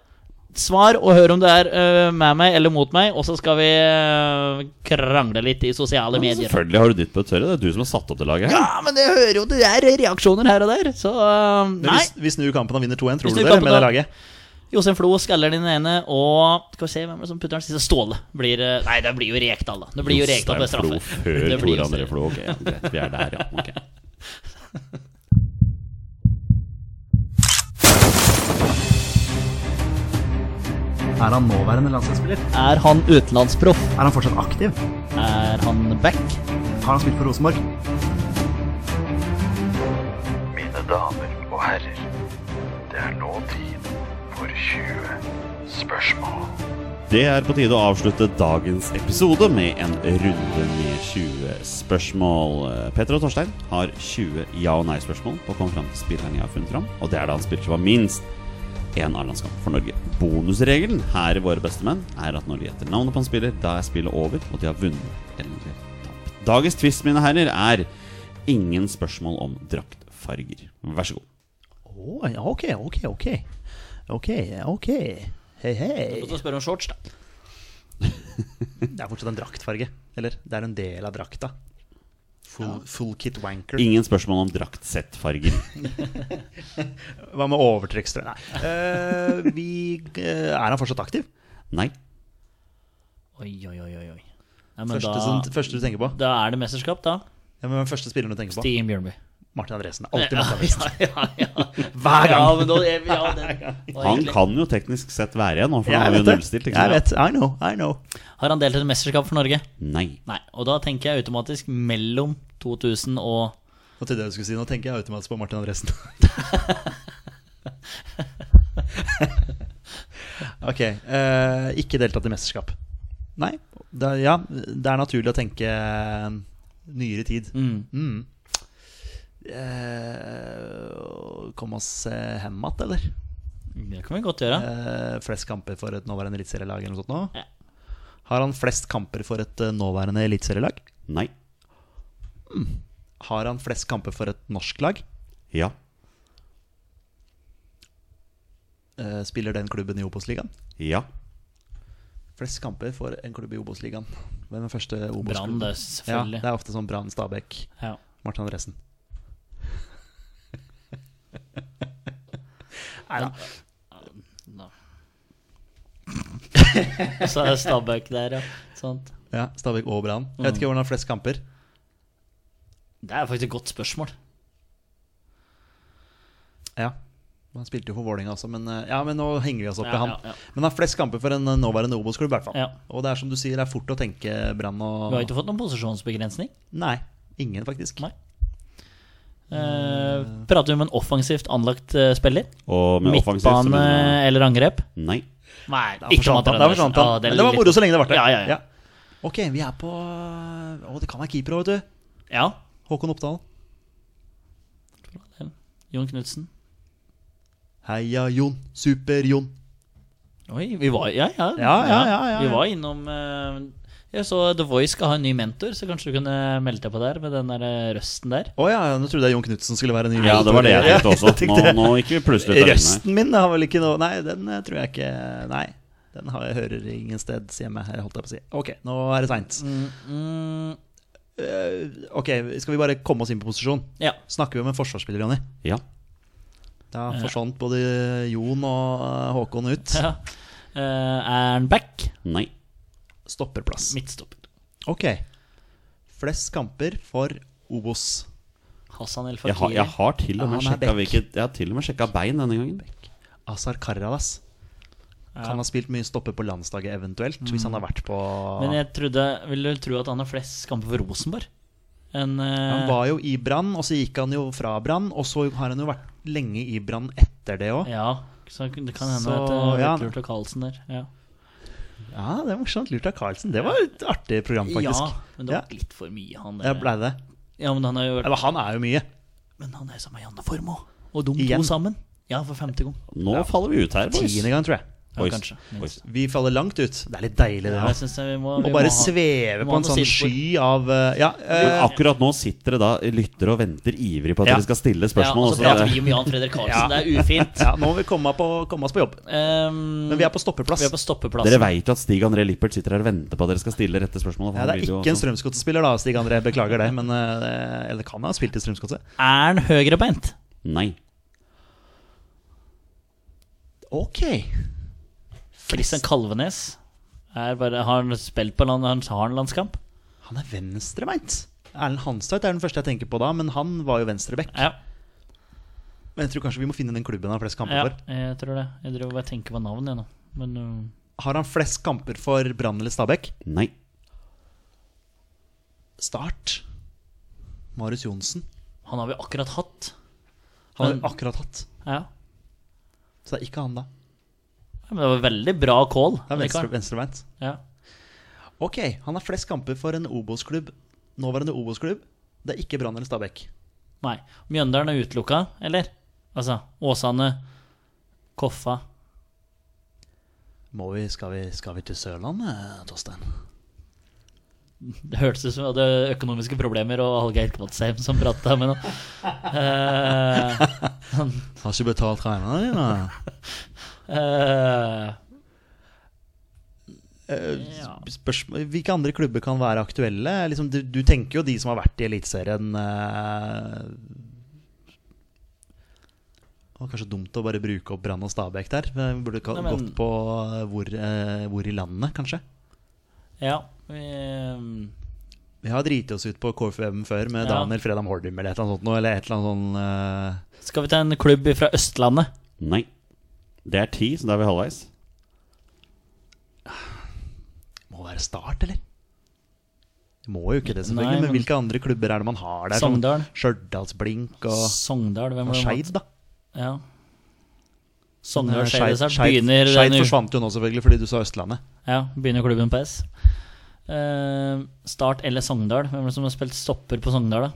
Svar og hør om du er eh, med meg eller mot meg, og så skal vi eh, krangle litt i sosiale Ja, medier. selvfølgelig har du ditt på det tørre. Det er du som har satt opp det laget her. Ja, men jeg hører jo det er reaksjoner her og der, så Nei. hvis, hvis nu kampen og vinner 2-1, Vi tror du det? kampen Med det laget? Jostein Flo skaller den ene, og skal vi se hvem er det som putter den siste. Ståle blir Nei, det blir jo Rekdal, da. Det blir jo Rekdal på Jostein Flo straffe. Før Tor André Flo. Ok, greit. Vi er der, ja. Ok. Er han nåværende landslagsspiller? Er han utenlandsproff? Er han fortsatt aktiv? Er han back? Har han spilt for Rosenborg? Mine damer og herrer, det er nå tid for 20 spørsmål. Det er på tide å avslutte dagens episode med en runde med 20 spørsmål. Petter og Torstein har 20 ja- og nei-spørsmål på å komme fram til spilleren jeg har funnet fram. Og det er da han spiller som var minst én A-landskamp for Norge. Bonusregelen her i Våre beste menn er at når de gjetter navnet på en spiller, da er spillet over, og de har vunnet eller tapt. Dagens twist, mine herrer, er ingen spørsmål om draktfarger. Vær så god. Oh, ok, ok, ok. Ok, ok. Hei, hei. Du kan spørre om shorts, da. Det er fortsatt en draktfarge. Eller, det er en del av drakta. Full, full kit wanker. Ingen spørsmål om draktsettfarger. Hva med overtrekkstrøye? Nei. Uh, vi, uh, er han fortsatt aktiv? Nei. Oi, oi, oi, oi. Nei, men Første, da, som, første du tenker på? da er det mesterskap, da. Ja, men Hvem er første spilleren du tenker på? Steam Bjørnby. Martin Andresen. Alltid Martin Andresen. Ja, ja, ja. Hver gang. Ja, men da, ja, den, Han kan jo teknisk sett være igjen for Jeg han har jo nullstilt. Jeg vet. I know. I know. Har han delt et mesterskap for Norge? Nei. Nei. Og da tenker jeg automatisk mellom 2000 og Nå trodde jeg du skulle si Nå tenker jeg automatisk på Martin Andresen. ok. Uh, ikke deltatt i mesterskap. Nei. Da, ja, det er naturlig å tenke eh, nyere tid. mm. Mm. Eh, kom oss eh, hjem igjen, eller? Det kan vi godt gjøre. Eh, flest kamper for et nåværende eliteserielag eller noe sånt nå? Ja. Har han flest kamper for et eh, nåværende eliteserielag? Nei. Har han flest kamper for et norsk lag? Ja. Eh, spiller den klubben i Obos-ligaen? Ja. Flest kamper for en klubb i Obos-ligaen. Hvem er den første Brann, Obos-klubben? det, Ja, selvfølgelig. det er ofte sånn Brann, Stabæk, Ja. Martin Andresen. Nei da. Så er Stabæk der, ja. Sånt. Ja, Stabæk og Brann. Jeg vet ikke hvordan har flest kamper. Det er faktisk et godt spørsmål. Ja. Han spilte jo for Vålerenga også, men, eh, ja, men nå henger vi oss opp Ja, i han. ja, ja. Men han har flest kamper for en eh, nåværende Obos-klubb, i hvert fall. Ja. Og det er som du sier, det er fort å tenke Brann og Vi har ikke fått noen posisjonsbegrensning? Nei. Ingen, faktisk. Nei. Eh, prater vi om en offensivt anlagt uh, spiller? Og med Midtbane mener eller angrep? Nei. Nei, det forsvant han. Forsvant han. Det var moro så lenge det varte. Ja, ja, ja. Ok, vi er på Å, det kan være keeper òg, vet du. ja. Håkon Oppdal. Jon Knutsen. Heia Jon. Super-Jon. Oi, vi var Ja, ja. Ja, ja, ja, ja, Vi var innom eh, Jeg så The Voice skal ha en ny mentor, så kanskje du kunne melde deg på der med den der eh, røsten der. Å ja, nå trodde jeg Jon Knutsen skulle være ny. mentor. Ja, det var det jeg tenkte også. Nå, nå gikk vi plutselig. Røsten min har vel ikke noe Nei, den eh, tror jeg ikke Nei. Den har jeg hører ingen steds hjemme, her, holdt jeg på å si. Ok, nå er det seint. Mm, ok, skal vi bare komme oss inn på posisjon? ja. Snakker vi om en forsvarsspiller, Jonny? Ja. Da forsvant både Jon og Håkon ut. ja. Uh, er han back? Nei. Stopperplass. Midtstopper. Ok. Flest kamper for Obos. Hassan El Jeg har, Fakiri. jeg har til og med Ja, han er sjekka back. hvilket Jeg har til og med sjekka bein denne gangen. Azar Karadas. Kan ha spilt mye stopper på landslaget eventuelt, hvis han har vært på Men jeg trodde, vil du tro at han har flest kamper for Rosenborg? En, eh, Han var jo i Brann, og så gikk han jo fra Brann, og så har han jo vært lenge i Brann etter det òg. Ja, så det kan hende Så, at det ja. er lurt av Karlsen der. Ja. Ja, det er morsomt. Lurt av Carlsen. Det var et artig program, faktisk. ja, men det var Ja. litt for mye, han der. Ja, ble det. Ja, men han har jo vært Eller han er jo mye. Men han er sammen med Janne Formoe. Og de Igjen. to sammen. Ja, for femte gang. Nå faller vi ut her, boys. Tiende gang, tror jeg. Ja, Ois. kanskje. Boys. Vi faller langt ut. Det er litt deilig, det. Ja, jeg synes vi må, vi Å bare må ha- sveve må på ha en noe sånn sky av eh, Ja, Men eh, akkurat nå sitter det da lyttere og venter ivrig på at Ja. dere skal stille spørsmål. og og så er prater vi om Jan Fredrik Karlsen. Ja. Det er ufint. ja, nå må vi komme, på, komme oss på jobb. Um, Men vi er på stoppeplass. vi er på stoppeplassen. Dere veit jo at Stig André Lippert sitter her og venter på at dere skal stille rette spørsmål. for Ja, han det er vil jo ikke en også- Strømsgodset-spiller, da, Stig André. Beklager det. Men, eh, eller kan ha spilt i Strømsgodset. Er han høyrebeint? Nei. Ok. Christian Kalvenes er bare, har han spilt på land, han har en landskamp? Han er venstrebeint. Erlend Hanstad er den første jeg tenker på da, men han var jo venstreback. Ja, Men jeg tror kanskje vi må finne den klubben han har flest kamper ja for. jeg tror det. Jeg driver bare tenker på navnet nå. Men uh, Har han flest kamper for Brann eller Stabæk? Nei. Start. Marius Johnsen. han har vi akkurat hatt. Han har vi akkurat hatt. Ja. Så det er ikke han, da. Ja, Men det var veldig bra call. Er venstre, venstrebeint. Ja. Ok, han har flest kamper for en Obos-klubb. Nåværende Obos-klubb. Det er ikke Brann eller Stabæk. Nei. Mjøndalen er utelukka, eller? Altså, Åsane, Koffa Må vi, skal, vi, skal vi til Sørlandet, Torstein? Det hørtes ut som vi hadde økonomiske problemer, og Hallgeir Kvadsheim som prata med noe. han, Har ikke betalt regningene dine? eh, ja. Spørsmål, hvilke andre klubber kan være aktuelle? Liksom, du, du tenker jo de som har vært i Eliteserien uh, Det var kanskje dumt å bare bruke opp Brann og Stabæk der. Vi burde ka- Nei, men- gått på eh, hvor, uh, hvor i landet, kanskje. ja vi, um, Vi har driti oss ut på KFUM før med Ja. Daniel Fredam Hordum eller et eller annet sånt. Eller et eller annet sånt uh, Skal vi ta en klubb fra Østlandet? Nei. Det er ti, så da er vi halvveis. Må være Start, eller? Det må jo ikke det, selvfølgelig. Nei, men, men- hvilke andre klubber er det man har der? Sogndal. Sånn Stjørdalsblink og, Sogndal, hvem og var det? Skeid, da. Ja. Sogndal Skeid Skeid- begynner Skeid forsvant jo nå, selvfølgelig, fordi du sa Østlandet. Ja, begynner klubben på S. Uh, start eller Sogndal? Hvem er det som har spilt stopper på Sogndal, da?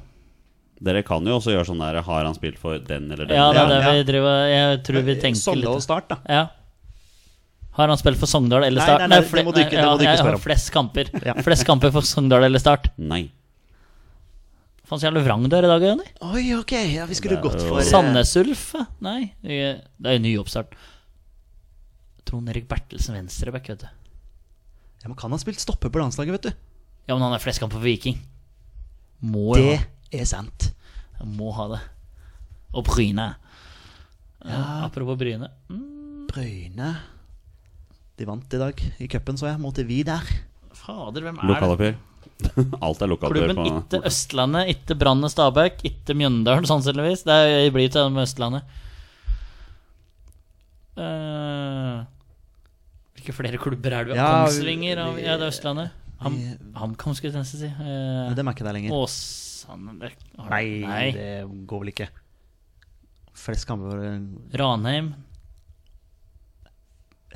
Dere kan jo også gjøre sånn der Har han spilt for den eller den? Ja, det er det Ja, vi driver Jeg tror vi tenker Sogndal og litt Start, da. Ja. Har han spilt for Sogndal eller Nei, Start? nei, nei, det må du ikke- det må du ikke spørre om. Flest kamper Ja. Flest kamper for Sogndal eller Start. Nei. Faen så jævlig vrang du er i dag, Jonny. Oi, ok, ja, vi skulle gått jo- for eh, Sandnes Ulf? eh? Nei, det er jo ny oppstart. Trond Erik Bertelsen venstreback, vet du. Ja, Men kan ha spilt stopper på landslaget, vet du. Ja, men han er flest kamper for Viking. Må jo Det ha. Er sant. Jeg må ha det. Og Bryne. Ja, apropos Bryne. Mm, Bryne De vant i dag i cupen, så jeg, mot Vidar. fader, hvem er det? Lokaloppgjør. Alt er lokaloppgjør Klubben etter Østlandet, etter Brann og Stabæk, etter Mjøndalen, sannsynligvis. Det er- blir til med Østlandet. Uh, hvilke flere klubber er det? vi Ja, vi- Kongsvinger? vi- Ja, det er Østlandet. Ham, HamKam, skulle jeg nesten si. Eh, dem er ikke der lenger. Åsane det- har- Nei, Nei. det går vel ikke. Flest kamper Ranheim.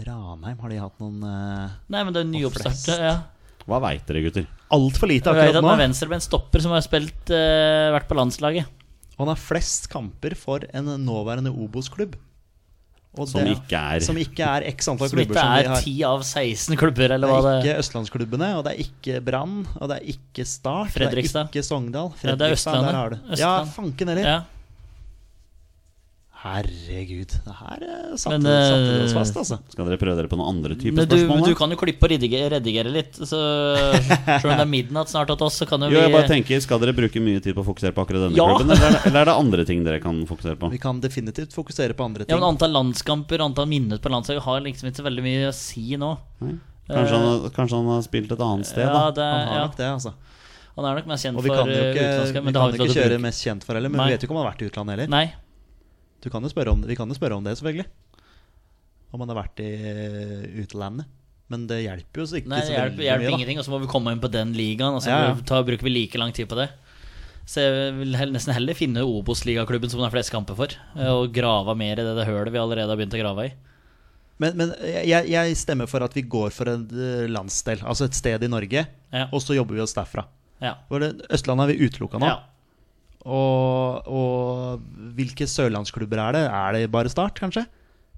Ranheim, har de hatt noen eh, Nei, men det er nyoppstarta. nyoppstart. Ja. Hva veit dere, gutter? Altfor lite Jeg vet akkurat at nå. det er stopper som har spilt eh, vært på landslaget. Og han har flest kamper for en nåværende Obos-klubb. Og Som det- ikke er Som ikke er x antall Som klubber ikke som er 10 av 16 klubber, Det eller hva er det ikke østlandsklubbene, og det er ikke Brann, og det er ikke Start, Fredrikstad. det er ikke Sogndal. Ja, det er Østlandet. der har du. Ja, fanken heller. Ja. Herregud. Det her eh, satte, Men, eh, satte det oss fast, altså. Skal dere prøve dere på noen andre typer Men du, spørsmål? du kan jo klippe og redigere, redigere litt. Så Selv om det er midnatt snart hos oss, så kan jo Jo, jeg bare tenker, Skal dere bruke mye tid på å fokusere på akkurat denne Ja. klubben, eller er, det, eller er det andre ting dere kan fokusere på? Vi kan definitivt fokusere på andre Ja, ting. men Antall landskamper antall minnet på landslaget har liksom ikke så veldig mye å si nå. Nei? Kanskje, han, har- kanskje han har spilt et annet sted, ja, det, da? Han har ja. nok det, altså. Han er nok mest kjent Og vi for kan jo eh, ikke, vi kan ikke kjøre mest kjent for heller, men Nei. vi vet jo ikke om han har vært i utlandet heller. Nei. Du kan om, vi kan jo spørre om det, selvfølgelig. Om han har vært i eh, utlandet. Men det hjelper jo så ikke Nei, det hjelper, hjelper mye, ingenting, og så må vi komme inn på den ligaen, og så Ja, ja. ta, bruker vi like lang tid på det. Så jeg vil nesten heller finne Obos-ligaklubben som det er flest kamper for, eh, og grave mer i det, det hølet vi allerede har begynt å grave i. Men, men jeg, jeg stemmer for at vi går for en eh, landsdel, altså et sted i Norge, Ja. og så jobber vi oss derfra. Ja. Østlandet er vi utelukka nå. ja. Og, og hvilke sørlandsklubber er det? Er det bare Start, kanskje?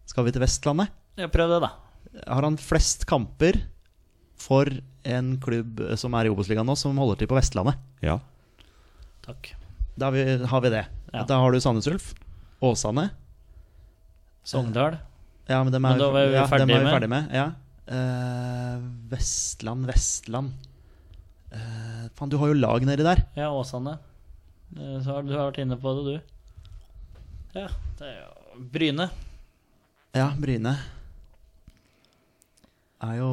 Skal vi til Vestlandet? ja prøv det, da. Har han flest kamper for en klubb som er i Obos-ligaen nå, som holder til på Vestlandet? Ja. Takk. Da har vi, har vi det. Ja. Da har du Sandnes Ulf. Åsane. Sogndal. Ja, men dem Men er, da var vi ja, ferdig dem er vi med. ferdig med. Ja. uh, Vestland, Vestland uh, Faen, du har jo lag nedi der. Ja, Åsane. Eh, Så har du vært inne på det, du. Ja, det er jo Bryne. Ja, Bryne. Er jo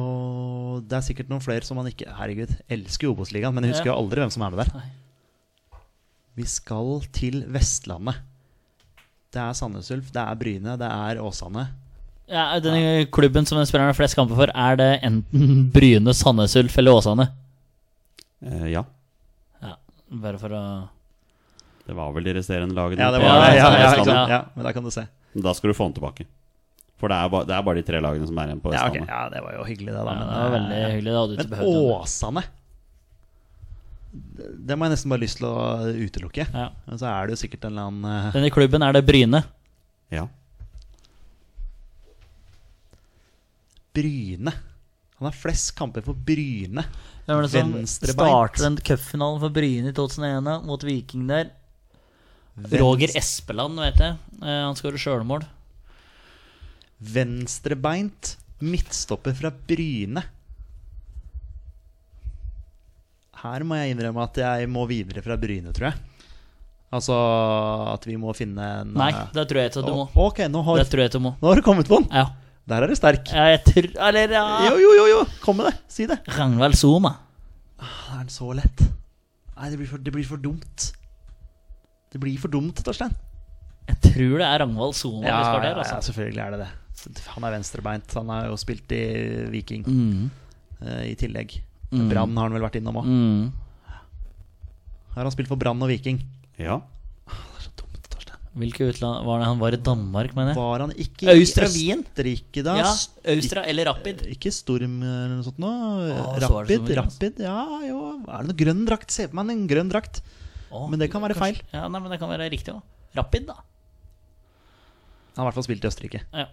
Det er sikkert noen flere som man ikke Herregud, elsker jo Obos-ligaen, men jeg husker Ja. jo aldri hvem som er med der. Nei. Vi skal til Vestlandet. Det er Sandnes Ulf, det er Bryne, det er Åsane. Ja, den klubben som spillerne har flest kamper for, er det enten Bryne, Sandnes Ulf eller Åsane? Eh, ja. Ja, bare for å Det var vel de resterende lagene. Ja, det var det. Ja, ja, Vestlandet. Ja. ja, men da kan du se. Da skal du få den tilbake. For det er, ba, det er bare de tre lagene som er igjen på Ja, okay. Ja, det var jo hyggelig, det, da. Men, det var veldig eh, hyggelig. Det hadde Men. Åsane Det det må jeg nesten bare lyst til å utelukke. Ja. Men så er det jo sikkert en eller annen uh... Denne klubben er det Bryne. Ja. Bryne. Han har flest kamper for Bryne. Hvem det som Venstrebeint. starter den cupfinalen for Bryne i 2001 mot Viking der? Roger Espeland, vet jeg. Eh, Han skårer sjølmål. Venstrebeint midtstopper fra Bryne. Her må jeg innrømme at jeg må videre fra Bryne, tror jeg. Altså at vi må finne en Nei, eh, det tror jeg ikke du må. Ok, nå har, Det tror jeg du må. nå har du kommet på den. Ja. Der er du sterk. ja jeg tror Eller ja Jo, jo, jo, jo. Kom med det. Si det. Ragnvald Soma. Det er den så lett. Nei, det blir for, det blir for dumt. Det blir for dumt, Torstein. Jeg tror det er Ragnvald Soma vi skal der, ja, altså. selvfølgelig er det det. Han er venstrebeint. Han har jo spilt i Viking Mm. uh, i tillegg. Mm. Brann har han vel vært innom òg. Mm. Har han spilt for Brann og Viking? ja. Det er så dumt, Torstein. Hvilke utland var det han var i Danmark, mener jeg? Var han ikke Øystra i Østerrike, da? Ja, Austra eller Rapid. Ikke Storm eller noe sånt så så Rapid, altså. Rapid, ja jo. Er det noe grønn drakt? Se på meg en grønn drakt. Å, Men det kan være feil. Ja, nei, men det kan være riktig òg. Rapid, da. Han har i hvert fall spilt i Østerrike. Ja.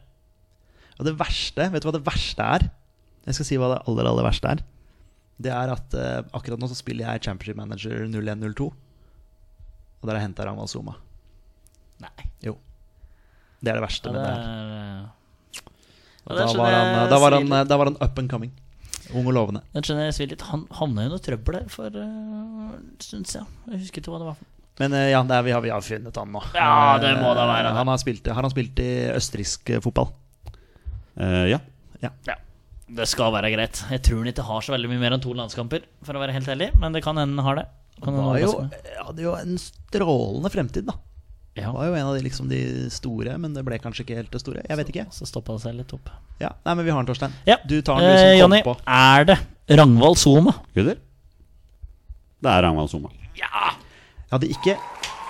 Og det verste, vet du hva det verste er? Jeg skal si hva det aller, aller verste er. Det er at uh, akkurat nå så spiller jeg Championship Manager 0102. Og der har jeg henta Ragnvald Soma. Nei. Jo. Det er det verste Ja, med det det her. er Ja, Da det skjønner var, han, da, var han, da var han up and coming. Ung og lovende. Den skjønner jeg litt. Han havna i noe trøbbel der for uh, en stund siden. Jeg husker ikke hva det var. Men uh, ja, det er, vi, har, vi har funnet han nå. Ja, det må det være Eh. Han har, spilt, har han spilt i østerriksk eh, fotball? Uh, ja. Ja. Ja, det skal være greit. Jeg tror han ikke har så veldig mye mer enn to landskamper, for å være helt ærlig. Men det kan hende han har det. Kan Han var jo en strålende fremtid, da. Ja. Var jo en av de, liksom, de store, men det ble kanskje ikke helt det store. Jeg vet ikke. Så stoppa det seg litt opp. Ja, Nei, men vi har den, Torstein. Ja. Du tar den, du Eh, som Jonny, kom på. er det Ragnvald Soma? Gutter? Det er Ragnvald Soma. Ja! Jeg hadde ikke,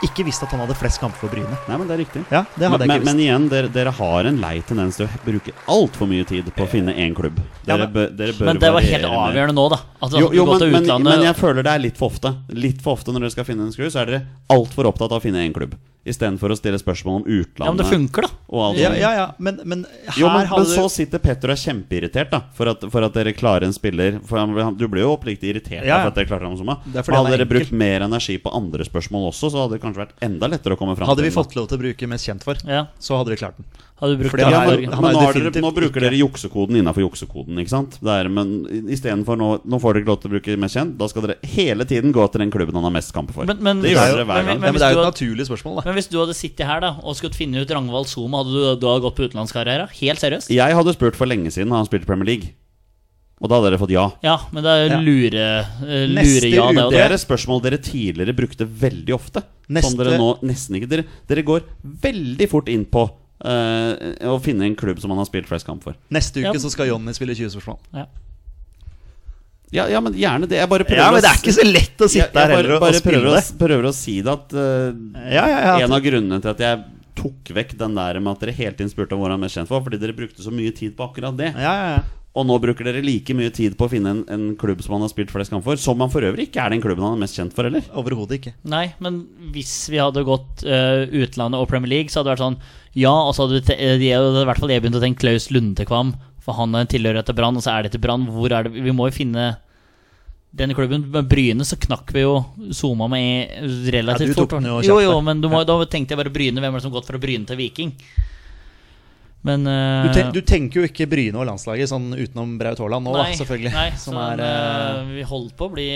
ikke visst at han hadde flest kamper for Bryne. Nei, men det er riktig. Ja, det hadde men, jeg ikke visst. men men igjen, dere, dere har en lei tendens til å bruke altfor mye tid på å finne én klubb. Ja, men- bør, dere bør Men det var helt avgjørende nå, da. At Jo, jo men, men, men jeg føler det er litt for ofte. Litt for ofte når dere skal finne en skru, så er dere altfor opptatt av å finne én klubb. Istedenfor å stille spørsmål om utlandet. Ja, men det funker, da. Og alt Ja, ja, ja, men, men her Jo, men, hadde men så sitter Petter og er kjempeirritert da for at, for at dere klarer en spiller For han, han- Du ble jo oppriktig irritert Ja, ja. for at dere klarte ham som Hadde er dere brukt mer energi på andre spørsmål også, så hadde det kanskje vært enda lettere å komme fram Hadde vi til den, fått lov til å bruke mest kjent for, Ja. så hadde vi klart den. Hadde brukt Fordi han Ja, er- men, han men nå, har dere, nå bruker dere juksekoden innafor juksekoden, ikke sant? Der, er, men istedenfor nå Nå får dere ikke lov til å bruke mest kjent. Da skal dere hele tiden gå til den klubben han har mest kamper for. Men- men- det det gjør er dere hver men- gang. Ja, men det er jo et naturlig spørsmål, da. Men hvis du hadde sittet her da og skulle finne ut Ragnvald Soma, hadde du da gått på utenlandskarriere? Helt seriøst? Jeg hadde spurt for lenge siden da han spilte Premier League. Og da hadde dere fått ja. Ja, men det er Ja. lure, eh, Neste lure ja, det Det det. er et spørsmål dere tidligere brukte veldig ofte. Neste- Som dere nå nesten ikke Dere, dere går veldig fort inn på eh, å finne en klubb som han har spilt flest kamp for. Neste Ja. uke så skal Jonny spille 20 spørsmål. Ja. Ja, ja men gjerne det. Jeg bare prøver Ja, men det er ikke så lett å sitte her heller bare, og, bare og spille prøver, det. å, prøver å si det at uh, Ja, ja, ja. En av grunnene til at jeg tok vekk den der med at dere hele tiden spurte om hvor han er mest kjent for, fordi dere brukte så mye tid på akkurat det. Ja, ja, ja. Og nå bruker dere like mye tid på å finne en, en klubb som han har spilt flest kamp for, som han for øvrig ikke er den klubben han er mest kjent for, heller. Overhodet ikke. Nei, men hvis vi hadde gått uh, utlandet og Premier League, så hadde det vært sånn Ja, og så hadde, i hvert fall jeg begynt å tenke Klaus Lundekvam, for han er en tilhører til Brann, og så er det til Brann. Hvor er det Vi må jo finne denne klubben. Med Bryne så knakk vi jo Zoma med relativt Ja, du tok fort. den jo jo, jo, men du må, da tenkte jeg bare Bryne. Hvem er det som har gått fra Bryne til Viking? Men uh, Du, ten, du tenker jo ikke Bryne og landslaget sånn utenom Braut Haaland nå, da, selvfølgelig. Nei, som så, er eh, vi holdt på å bli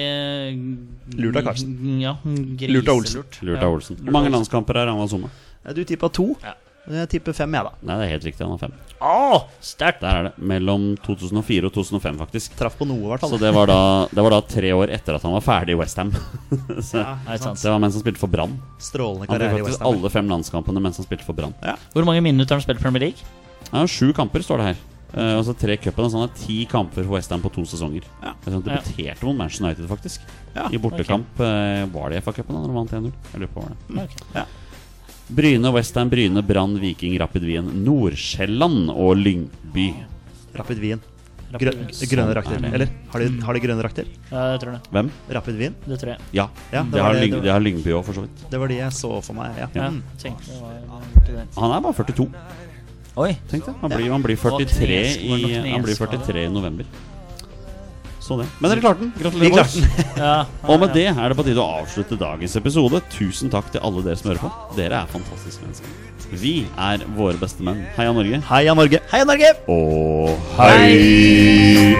Lurt av Karsten. Ja, Lurt av Olsen. griselurt. Lurt Ja. av Olsen. Hvor mange landskamper er Ragnvald Somme? Du tippa to. Ja. Jeg tipper fem, jeg, da. Nei, det er helt riktig. Han har fem. Oh, sterkt! Der er det. Mellom 2004 og 2005, faktisk. Traff på noe, i hvert fall. Så det var, da, det var da tre år etter at han var ferdig i Westham. Ja, det det var mens han spilte for Brann. Strålende Han fikk karriere i faktisk Westham. alle fem landskampene mens han spilte for Brann. Hvor mange minutter har han spilt Premier League? Ja, sju kamper, står det her. Uh, og så tre cupen. Så han har ti kamper for Westham på to sesonger. Ja. Han debuterte mot Manchester United, faktisk. Ja, I bortekamp. eh, var det FA-cupen da han vant 1-0? Jeg lurer på hva det var. Ok. Ja. Bryne, Westham, Bryne, Brann, Viking, Rapid Wien, Nordsjælland og Lyngby. Rapid Wien. Grø grønne drakter. er. Eller har de, har de grønne drakter? Ja, jeg tror det. Hvem? Rapid Wien? Det tror jeg. Ja, Ja, det, det, har det- Lyng, det har Lyngby òg, for så vidt. Det var de jeg så for meg, ja. Ja, Mm. det var. Han er bare 42. Oi! Tenk det. Han blir, han blir, 43, i, han blir 43 i november. Så det. Men dere klarte den. Gratulerer. klarte den. Ja, Og med det er det på tide å avslutte dagens episode. Tusen takk til alle dere som hører på. Dere er fantastiske mennesker. Vi er våre beste menn. Heia Norge. Heia Norge! Heia Norge! Og hei!